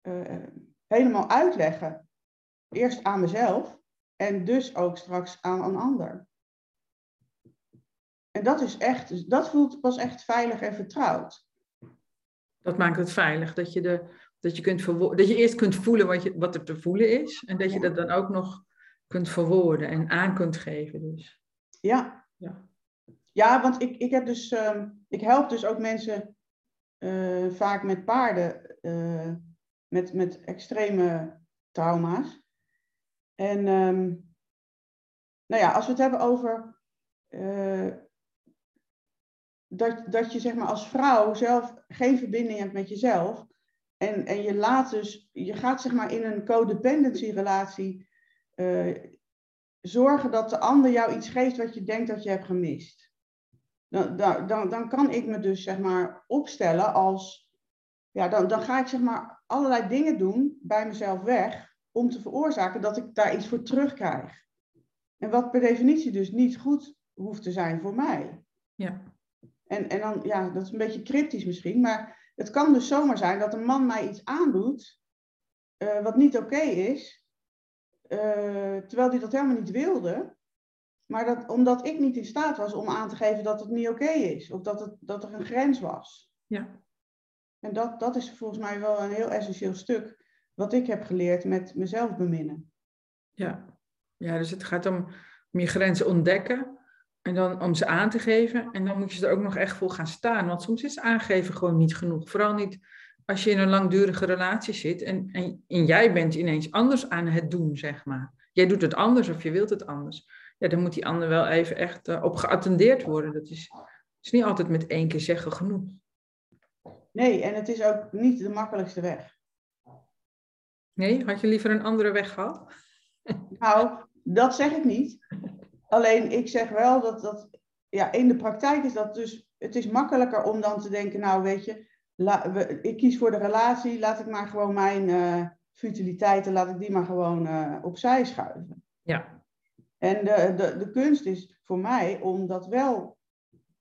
uh, helemaal uitleggen. Eerst aan mezelf en dus ook straks aan een ander. En dat is echt, dat voelt pas echt veilig en vertrouwd. Dat maakt het veilig, dat je, de, dat je, kunt dat je eerst kunt voelen wat, je, wat er te voelen is. En dat je dat dan ook nog kunt verwoorden en aan kunt geven. Dus. Ja. ja. Ja, want ik, ik heb dus, uh, ik help dus ook mensen uh, vaak met paarden uh, met, met extreme trauma's. En um, nou ja, als we het hebben over uh, dat, dat je zeg maar als vrouw zelf geen verbinding hebt met jezelf. En, en je laat dus, je gaat zeg maar in een codependency relatie zorgen dat de ander jou iets geeft wat je denkt dat je hebt gemist. Dan, dan, dan kan ik me dus zeg maar opstellen als, ja, dan, dan ga ik zeg maar allerlei dingen doen bij mezelf weg om te veroorzaken dat ik daar iets voor terugkrijg. En wat per definitie dus niet goed hoeft te zijn voor mij. Ja. En, en dan, ja, dat is een beetje cryptisch misschien, maar het kan dus zomaar zijn dat een man mij iets aandoet uh, wat niet oké is. Eh, terwijl hij dat helemaal niet wilde. Maar dat, omdat ik niet in staat was om aan te geven dat het niet oké is. Of dat, het, dat er een grens was. Ja. En dat, dat is volgens mij wel een heel essentieel stuk. Wat ik heb geleerd met mezelf beminnen. Ja, ja dus het gaat om, om je grenzen ontdekken. En dan om ze aan te geven. En dan moet je er ook nog echt voor gaan staan. Want soms is aangeven gewoon niet genoeg. Vooral niet als je in een langdurige relatie zit en, en, en, jij bent ineens anders aan het doen, zeg maar. Jij doet het anders of je wilt het anders. Ja, dan moet die ander wel even echt uh, op geattendeerd worden. Dat is, is niet altijd met één keer zeggen genoeg. Nee, en het is ook niet de makkelijkste weg. Nee, had je liever een andere weg gehad? Nou, dat zeg ik niet. Alleen ik zeg wel dat, dat ja, in de praktijk is dat dus, het is makkelijker om dan te denken, nou weet je, ik kies voor de relatie, laat ik maar gewoon mijn uh, futiliteiten, laat ik die maar gewoon uh, opzij schuiven. Ja. En de, de, de kunst is voor mij om dat wel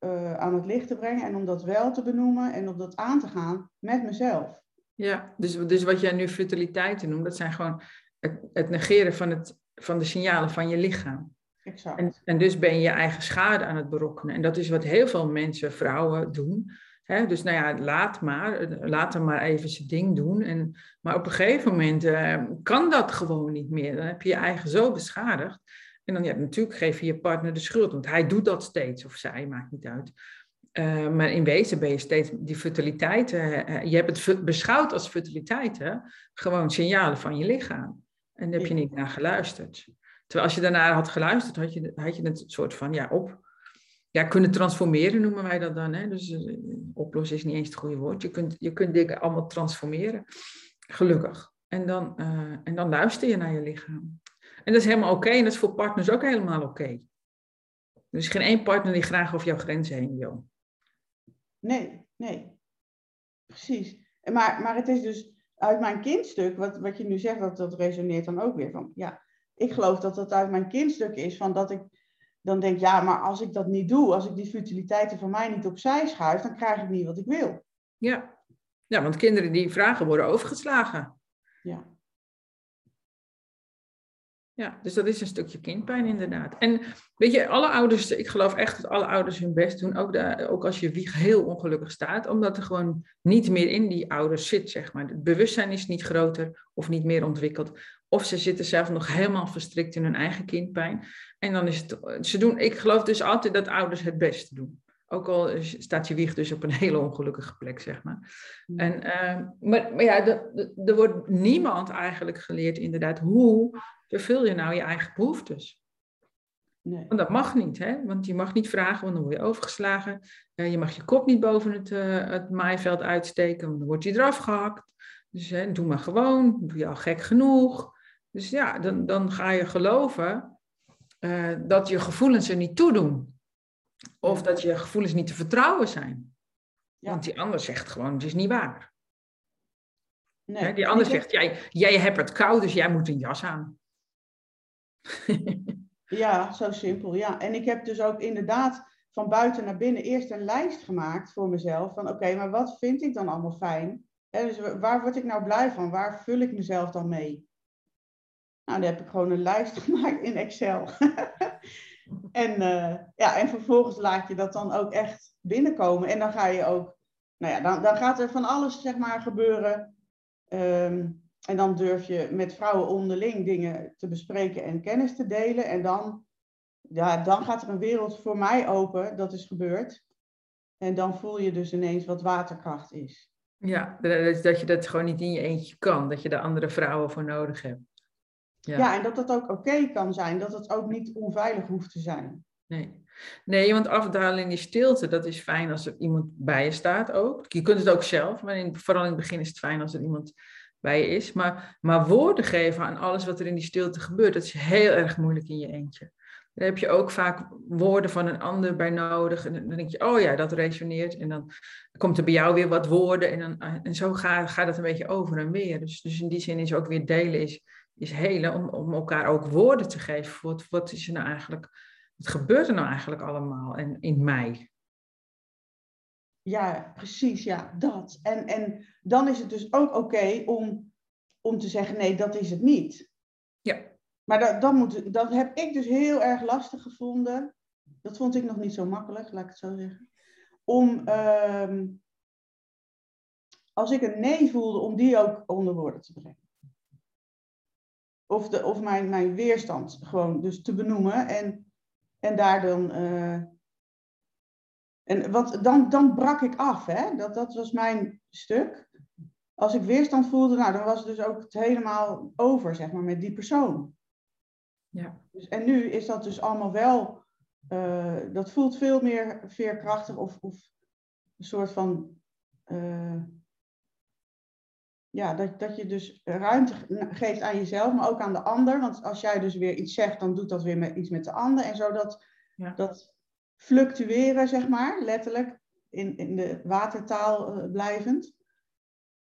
uh, aan het licht te brengen en om dat wel te benoemen en om dat aan te gaan met mezelf. Ja, dus, dus wat jij nu futiliteiten noemt, dat zijn gewoon het, het negeren van, het, van de signalen van je lichaam. Exact. En, en dus ben je je eigen schade aan het berokkenen. En dat is wat heel veel mensen, vrouwen, doen. Dus nou ja, laat maar, laat hem maar even zijn ding doen. En, maar op een gegeven moment uh, kan dat gewoon niet meer. Dan heb je je eigen zo beschadigd. En dan ja, natuurlijk geef je je partner de schuld, want hij doet dat steeds, of zij, maakt niet uit. Uh, maar in wezen ben je steeds die fertiliteit, uh, je hebt het beschouwd als fertiliteit, hè? gewoon signalen van je lichaam. En daar heb je niet naar geluisterd. Terwijl als je daarnaar had geluisterd, had je, had je het soort van ja, op ja, kunnen transformeren noemen wij dat dan. Hè? Dus uh, oplossen is niet eens het goede woord. Je kunt, je kunt dingen allemaal transformeren, gelukkig. En dan, uh, en dan luister je naar je lichaam. En dat is helemaal oké. En dat is voor partners ook helemaal oké. Okay. Er is geen één partner die graag over jouw grenzen heen wil. Nee, nee. Precies. Maar, maar het is dus uit mijn kindstuk, wat, wat je nu zegt, dat, dat resoneert dan ook weer van, ja, ik geloof dat dat uit mijn kindstuk is, van dat ik dan denk, ja, maar als ik dat niet doe, als ik die futiliteiten van mij niet opzij schuif, dan krijg ik niet wat ik wil. Ja, ja want kinderen die vragen worden overgeslagen. Ja. Ja, dus dat is een stukje kindpijn inderdaad. En weet je, alle ouders, ik geloof echt dat alle ouders hun best doen, ook, de, ook als je wieg heel ongelukkig staat, omdat er gewoon niet meer in die ouders zit, zeg maar. Het bewustzijn is niet groter of niet meer ontwikkeld. Of ze zitten zelf nog helemaal verstrikt in hun eigen kindpijn. En dan is het, ze doen, ik geloof dus altijd dat ouders het beste doen. Ook al staat je wieg dus op een hele ongelukkige plek, zeg maar. En, uh, maar, maar ja, er wordt niemand eigenlijk geleerd inderdaad hoe vervul je nou je eigen behoeftes. Nee. Want dat mag niet, hè? want je mag niet vragen, want dan word je overgeslagen. Uh, je mag je kop niet boven het, uh, het maaiveld uitsteken, want dan wordt je eraf gehakt. Dus hè, doe maar gewoon, doe je al gek genoeg. Dus ja, dan, dan ga je geloven uh, dat je gevoelens er niet toe doen. Of dat je gevoelens niet te vertrouwen zijn. Ja. Want die ander zegt gewoon, het is niet waar. Nee. Die ander zegt, jij, jij hebt het koud, dus jij moet een jas aan. ja, zo simpel. Ja. En ik heb dus ook inderdaad van buiten naar binnen eerst een lijst gemaakt voor mezelf. Van oké, maar wat vind ik dan allemaal fijn? He, dus waar word ik nou blij van? Waar vul ik mezelf dan mee? Nou, dan heb ik gewoon een lijst gemaakt in Excel. en, uh, ja, en vervolgens laat je dat dan ook echt binnenkomen. En dan ga je ook, nou ja, dan, dan gaat er van alles zeg maar gebeuren. Um, en dan durf je met vrouwen onderling dingen te bespreken en kennis te delen. En dan, ja, dan gaat er een wereld voor mij open, dat is gebeurd. En dan voel je dus ineens wat waterkracht is. Ja, dat je dat gewoon niet in je eentje kan, dat je daar andere vrouwen voor nodig hebt. Ja, ja en dat dat ook oké kan zijn, dat het ook niet onveilig hoeft te zijn. Nee. nee, want afdalen in die stilte, dat is fijn als er iemand bij je staat ook. Je kunt het ook zelf, maar in, vooral in het begin is het fijn als er iemand bij je is. Maar, maar woorden geven aan alles wat er in die stilte gebeurt, dat is heel erg moeilijk in je eentje. Daar heb je ook vaak woorden van een ander bij nodig. En dan denk je, oh ja, dat resoneert. En dan komt er bij jou weer wat woorden. En, dan, en zo gaat, gaat het een beetje over en weer. Dus, dus in die zin is ook weer delen is, is helen. Om, om elkaar ook woorden te geven. Wat, wat is er nou eigenlijk, wat gebeurt er nou eigenlijk allemaal in, in mij? Ja, precies, ja, dat. En, en dan is het dus ook oké om, om te zeggen, nee, dat is het niet. Ja. Maar dat, dat, moet, dat heb ik dus heel erg lastig gevonden. Dat vond ik nog niet zo makkelijk, laat ik het zo zeggen. Om, uh, als ik een nee voelde, om die ook onder woorden te brengen. Of, de, of mijn, mijn weerstand gewoon dus te benoemen en, en daar dan... Uh, en wat, dan, dan brak ik af, hè? Dat, dat was mijn stuk. Als ik weerstand voelde, nou, dan was het dus ook het helemaal over, zeg maar, met die persoon. Ja. Dus, en nu is dat dus allemaal wel, uh, dat voelt veel meer veerkrachtig of, of een soort van, uh, ja, dat, dat je dus ruimte geeft aan jezelf, maar ook aan de ander. Want als jij dus weer iets zegt, dan doet dat weer met, iets met de ander. En zo dat, ja. dat fluctueren, zeg maar, letterlijk, in, in de watertaal uh, blijvend.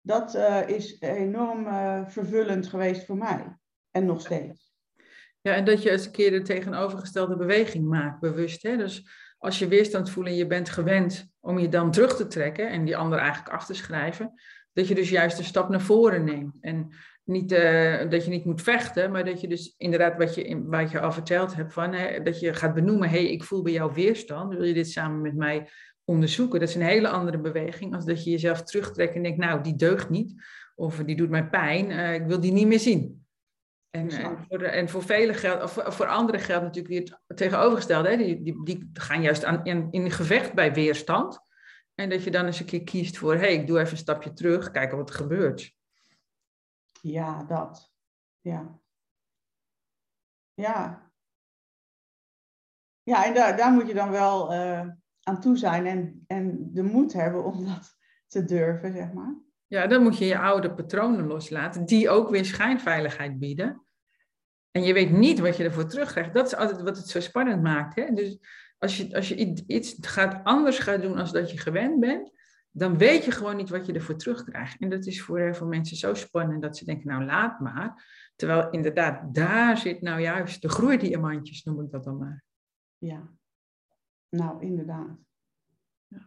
Dat uh, is enorm uh, vervullend geweest voor mij. En nog steeds. Ja, en dat je eens een keer de tegenovergestelde beweging maakt, bewust. Hè? Dus als je weerstand voelt en je bent gewend om je dan terug te trekken en die ander eigenlijk af te schrijven, dat je dus juist een stap naar voren neemt. En niet uh, dat je niet moet vechten, maar dat je dus inderdaad wat je, wat je al verteld hebt, van, hè, dat je gaat benoemen, hé, hey, ik voel bij jou weerstand, wil je dit samen met mij onderzoeken? Dat is een hele andere beweging als dat je jezelf terugtrekt en denkt, nou, die deugt niet, of die doet mij pijn, uh, ik wil die niet meer zien. En, en, voor, de, en voor velen geldt, of voor, voor anderen geldt natuurlijk weer het tegenovergestelde. Hè? Die, die, die gaan juist aan, in, in gevecht bij weerstand. En dat je dan eens een keer kiest voor, hé, hey, ik doe even een stapje terug, kijken wat er gebeurt. Ja, dat. Ja. Ja. Ja, en daar, daar moet je dan wel uh, aan toe zijn en, en de moed hebben om dat te durven, zeg maar. Ja, dan moet je je oude patronen loslaten, die ook weer schijnveiligheid bieden. En je weet niet wat je ervoor terugkrijgt. Dat is altijd wat het zo spannend maakt. Hè? Dus als je, als je iets gaat anders gaat doen als dat je gewend bent, dan weet je gewoon niet wat je ervoor terugkrijgt. En dat is voor heel veel mensen zo spannend dat ze denken, nou laat maar. Terwijl inderdaad, daar zit nou juist de groeidiamantjes, noem ik dat dan maar. Ja, nou inderdaad. Ja.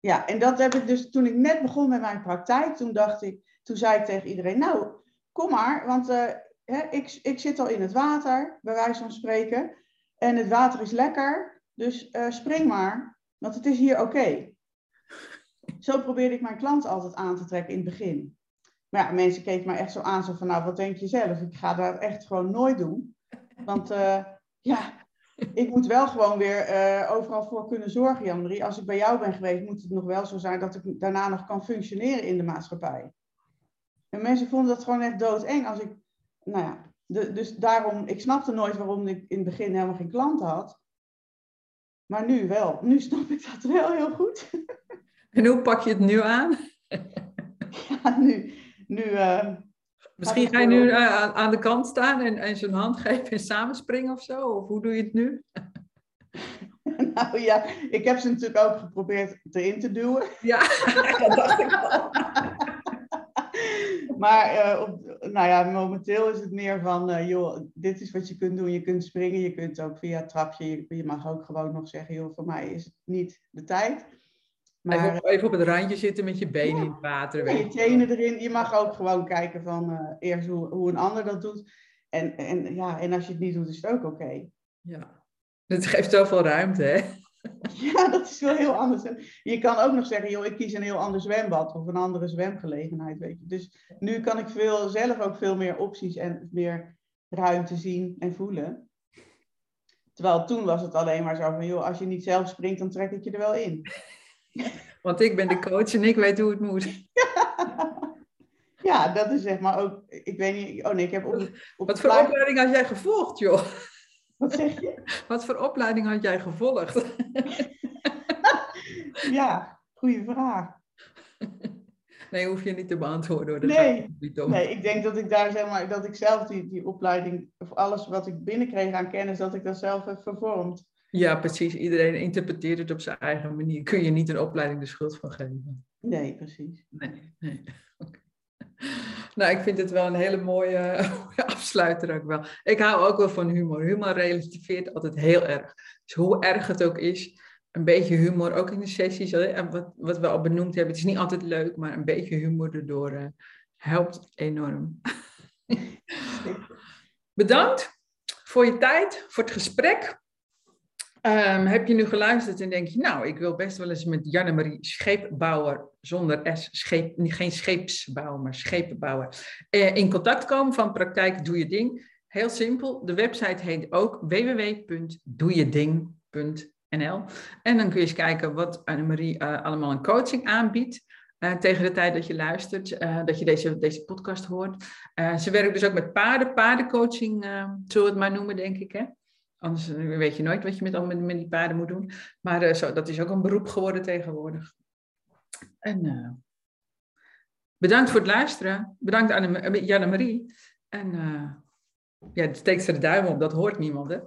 ja, en dat heb ik dus toen ik net begon met mijn praktijk, toen dacht ik, toen zei ik tegen iedereen, nou kom maar, want uh, hè, ik, ik zit al in het water, bij wijze van spreken. En het water is lekker, dus uh, spring maar, want het is hier oké. Zo probeerde ik mijn klant altijd aan te trekken in het begin. Maar ja, mensen keken mij echt zo aan, zo van, nou, wat denk je zelf? Ik ga dat echt gewoon nooit doen. Want uh, ja, ik moet wel gewoon weer uh, overal voor kunnen zorgen, Jan-Marie. Als ik bij jou ben geweest, moet het nog wel zo zijn dat ik daarna nog kan functioneren in de maatschappij. En mensen vonden dat gewoon echt doodeng als ik, nou ja, dus daarom, ik snapte nooit waarom ik in het begin helemaal geen klanten had. Maar nu wel. Nu snap ik dat wel heel goed. En hoe pak je het nu aan? Ja, nu. nu uh, Misschien ga je nu uh, aan de kant staan en, en zo'n hand geven en samenspringen of zo? Of hoe doe je het nu? nou ja, ik heb ze natuurlijk ook geprobeerd erin te duwen. Ja, dat dacht ik al. maar uh, op, nou ja, momenteel is het meer van, uh, joh, dit is wat je kunt doen. Je kunt springen, je kunt ook via het trapje, je, je, mag ook gewoon nog zeggen, joh, voor mij is het niet de tijd. Maar, even, op, even op het randje zitten met je benen in het water. Weet je tenen erin. Je mag ook gewoon kijken van uh, eerst hoe, hoe een ander dat doet. En, en, ja, en als je het niet doet, is het ook oké. Ja, het geeft zoveel ruimte, hè? Ja, dat is wel heel anders. Je kan ook nog zeggen, joh, ik kies een heel ander zwembad of een andere zwemgelegenheid, weet je. Dus nu kan ik veel, zelf ook veel meer opties en meer ruimte zien en voelen. Terwijl toen was het alleen maar zo van, joh, als je niet zelf springt, dan trek ik je er wel in. Want ik ben de coach en ik weet hoe het moet. Ja, dat is zeg maar ook, ik weet niet, oh nee, ik heb op, op Wat voor opleiding had jij gevolgd, joh? Wat zeg je? Wat voor opleiding had jij gevolgd? ja, goede vraag. Nee, hoef je niet te beantwoorden. Hoor. Nee, nee, ik denk dat ik daar zeg maar, dat ik zelf die, die opleiding, of alles wat ik binnenkreeg aan kennis, dat ik dat zelf heb vervormd. Ja, precies. Iedereen interpreteert het op zijn eigen manier. Kun je niet een opleiding de schuld van geven. Nee, precies. Nee, nee. Nou, ik vind het wel een hele mooie, afsluiter ook wel. Ik hou ook wel van humor. Humor relativeert altijd heel erg. Dus hoe erg het ook is, een beetje humor, ook in de sessies, wat, wat we al benoemd hebben. Het is niet altijd leuk, maar een beetje humor erdoor uh, helpt enorm. Bedankt voor je tijd, voor het gesprek. Um, heb je nu geluisterd en denk je, nou, ik wil best wel eens met Janne-Marie Scheepbouwer, zonder S, scheep, geen scheepsbouwer, maar scheepbouwer, eh, in contact komen van Praktijk Doe Je Ding. Heel simpel, de website heet ook www.doejeding.nl en dan kun je eens kijken wat Anne-Marie uh, allemaal een coaching aanbiedt. Uh, tegen de tijd dat je luistert, uh, dat je deze, deze podcast hoort. Uh, ze werkt dus ook met paarden, paardencoaching, zullen we het maar noemen, denk ik. Hè? Anders eh, weet je nooit wat je met, met, met die paarden moet doen. Maar uh, zo, dat is ook een beroep geworden tegenwoordig. En uh, Bedankt voor het luisteren. Bedankt aan Janne-Marie. En uh, ja, steekt ze de duim op, dat hoort niemand, hè?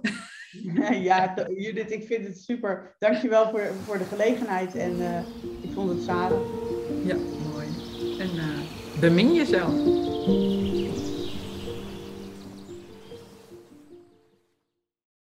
Ja, Judith, ik vind het super. Dankjewel voor, voor de gelegenheid en ik vond het zalig. Ja, mooi. En bemin jezelf.